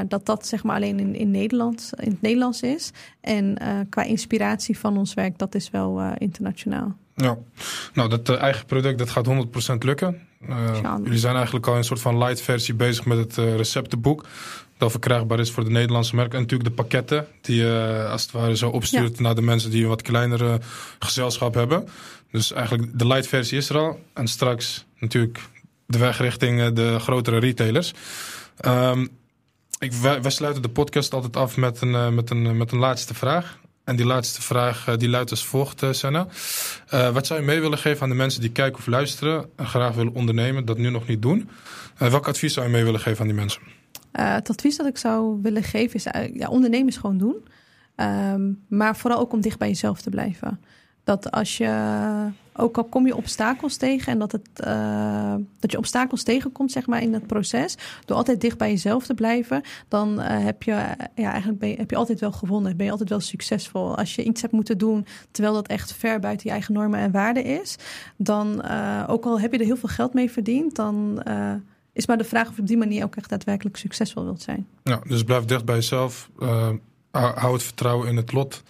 dat dat zeg maar alleen in, in Nederland, in het Nederlands is. En qua inspiratie van ons werk, dat is wel internationaal. Ja, nou dat eigen product dat gaat 100% lukken. jullie zijn eigenlijk al in een soort van light versie bezig met het receptenboek dat verkrijgbaar is voor de Nederlandse merken. En natuurlijk de pakketten die je als het ware zo opstuurt ja. naar de mensen die een wat kleinere gezelschap hebben. Dus eigenlijk de light versie is er al. En straks natuurlijk de weg richting de grotere retailers. Um, ik, wij, wij, sluiten de podcast altijd af met een, met een, met een laatste vraag. En die laatste vraag die luidt als volgt, Senna. Uh, wat zou je mee willen geven aan de mensen die kijken of luisteren... en graag willen ondernemen, dat nu nog niet doen? Uh, welk advies zou je mee willen geven aan die mensen? Het advies dat ik zou willen geven is ja, ondernemers gewoon doen. Um, maar vooral ook om dicht bij jezelf te blijven. Dat als je, ook al kom je obstakels tegen en dat, het, uh, dat je obstakels tegenkomt zeg maar, in het proces, door altijd dicht bij jezelf te blijven, dan heb, je, ja, eigenlijk ben heb je altijd wel gewonnen. Ben je altijd wel succesvol. Als je iets hebt moeten doen terwijl dat echt ver buiten je eigen normen en waarden is, dan ook al heb je er heel veel geld mee verdiend, dan is maar de vraag of je op die manier ook echt daadwerkelijk succesvol wilt zijn. Ja, dus blijf dicht bij jezelf. Hou het vertrouwen in het lot.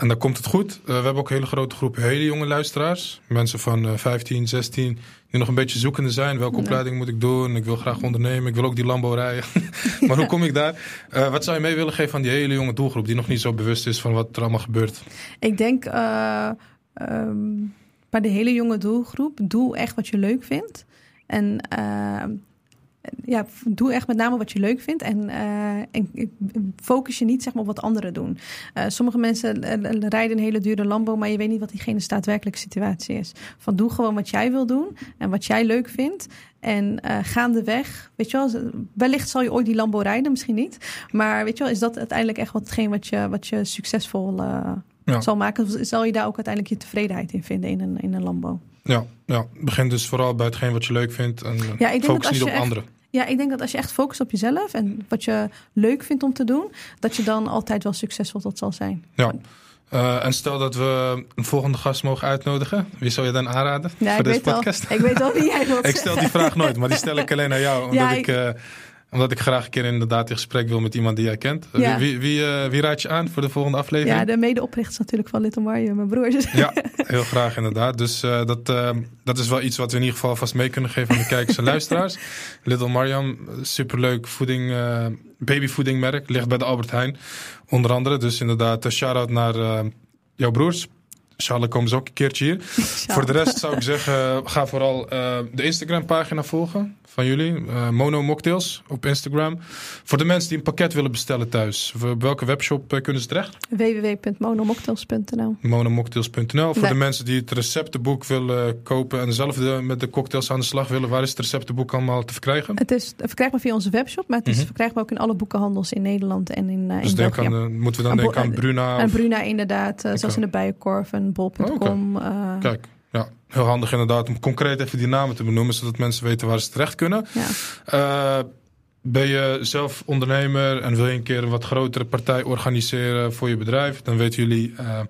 En dan komt het goed. Uh, we hebben ook een hele grote groep hele jonge luisteraars. Mensen van uh, 15, 16, die nog een beetje zoekende zijn. Welke opleiding moet ik doen? Ik wil graag ondernemen. Ik wil ook die Lambo rijden. [LAUGHS] maar hoe kom ik daar? Uh, wat zou je mee willen geven aan die hele jonge doelgroep... die nog niet zo bewust is van wat er allemaal gebeurt? Ik denk um, bij de hele jonge doelgroep... doe echt wat je leuk vindt. En uh, ja, doe echt met name wat je leuk vindt en, uh, en focus je niet zeg maar, op wat anderen doen. Uh, sommige mensen rijden een hele dure Lambo, maar je weet niet wat diegene daadwerkelijke situatie is. Van doe gewoon wat jij wil doen en wat jij leuk vindt. En uh, gaandeweg, weet je wel, wellicht zal je ooit die Lambo rijden, misschien niet. Maar weet je wel, is dat uiteindelijk echt watgeen wat je, wat je succesvol ja. zal maken? Zal je daar ook uiteindelijk je tevredenheid in vinden in een, in een Lambo? Ja, ja, begin dus vooral bij hetgeen wat je leuk vindt en ja, ik focus niet op echt, anderen. Ja, ik denk dat als je echt focust op jezelf en wat je leuk vindt om te doen, dat je dan altijd wel succesvol tot zal zijn. Ja. Uh, en stel dat we een volgende gast mogen uitnodigen. Wie zou je dan aanraden ja, voor deze podcast? Al, ik weet al wie jij [LAUGHS] wilt Ik stel die vraag nooit, maar die stel ik alleen aan jou. Omdat ja, ik, ik uh, omdat ik graag een keer inderdaad in gesprek wil met iemand die jij kent. Ja. Wie, wie, uh, wie, raad je aan voor de volgende aflevering? Ja, de medeoprichters natuurlijk van Little Mario, mijn broers. Ja, [LAUGHS] heel graag inderdaad. Dus uh, dat, uh, dat is wel iets wat we in ieder geval vast mee kunnen geven aan de kijkers en luisteraars. [LAUGHS] Little Mariam, superleuk voeding, babyvoedingmerk. Ligt bij de Albert Heijn, onder andere. Dus inderdaad, een shout-out naar jouw broers. Charles komen ze ook een keertje hier. [LAUGHS] Voor de rest zou ik zeggen, ga vooral de Instagram pagina volgen van jullie. Uh, Mono Mocktails op Instagram. Voor de mensen die een pakket willen bestellen thuis. Op welke webshop uh, kunnen ze terecht? www.monomocktails.nl Monomocktails.nl Voor nee. de mensen die het receptenboek willen kopen... en zelf de, met de cocktails aan de slag willen... waar is het receptenboek allemaal te verkrijgen? Het is verkrijgbaar via onze webshop... maar het is mm -hmm. verkrijgbaar ook in alle boekenhandels in Nederland en in, uh, dus in denk aan, moeten we dan denken aan Bruna? Aan Bruna inderdaad, zoals in de Bijenkorf en bol.com. Oh, okay. Kijk. Ja, heel handig inderdaad om concreet even die namen te benoemen, zodat mensen weten waar ze terecht kunnen. Ja. Uh, ben je zelf ondernemer en wil je een keer een wat grotere partij organiseren voor je bedrijf, dan weten jullie uh,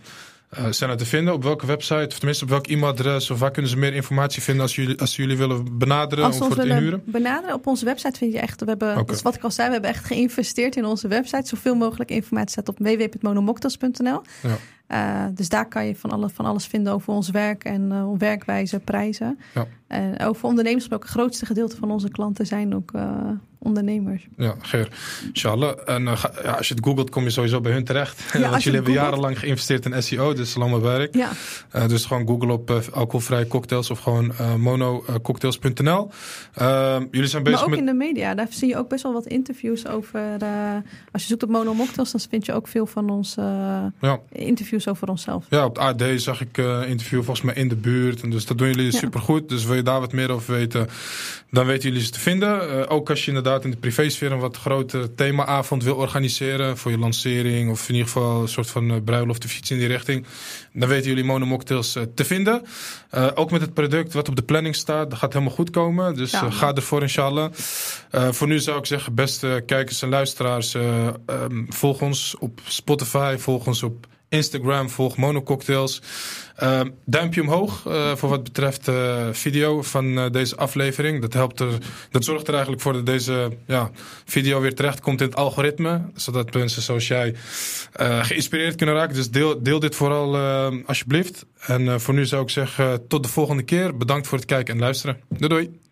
eh, zijn er te vinden? Op welke website? Of tenminste op welk e-mailadres? Of waar kunnen ze meer informatie vinden als jullie, als jullie willen benaderen Als voor het inhuren? benaderen op onze website vind je echt... We hebben, is wat ik al zei, we hebben echt geïnvesteerd in onze website. Zoveel mogelijk informatie staat op www.monomocktails.nl. Ja. Eh, dus daar kan je van, alle, van alles vinden over ons werk en eh, werkwijze, prijzen. Ja. En over ondernemers gesproken, het grootste gedeelte van onze klanten zijn ook eh, ondernemers. Ja, Geer. Inshallah. En ja, als je het googelt, kom je sowieso bij hun terecht. als [LAUGHS] Want jullie hebben jarenlang geïnvesteerd in SEO, dus lang maar werk. Ja, dus gewoon google op alcoholvrije cocktails of gewoon monococktails.nl. Ehm jullie zijn bezig maar ook met... in de media. Daar zie je ook best wel wat interviews over. als je zoekt op Mono Mocktails, dan vind je ook veel van onze Ja, interviews over onszelf. ja, op het AD zag ik eh interview volgens mij in de buurt. En dus dat doen jullie Ja. supergoed. Dus wil je daar wat meer over weten, dan weten jullie ze te vinden. Eh, ook als je inderdaad in de privésfeer een wat grotere themaavond wil organiseren. Voor je lancering of in ieder geval een soort van eh, bruiloft of iets in die richting. Dan weten jullie Monomocktails te vinden. Ook met het product wat op de planning staat. Dat gaat helemaal goed komen. Dus Ja. ga ervoor inshallah. Voor nu zou ik zeggen, beste kijkers en luisteraars. ehm, volg ons op Spotify. Volg ons op Instagram. Volg Monococktails. Ehm, duimpje omhoog eh, voor wat betreft eh, video van eh, deze aflevering. Dat, helpt er, dat zorgt er eigenlijk voor dat deze ja, video weer terecht komt in het algoritme. Zodat mensen zoals jij geïnspireerd kunnen raken. Dus deel, deel dit vooral alsjeblieft. En voor nu zou ik zeggen, tot de volgende keer. Bedankt voor het kijken en luisteren. Doei doei.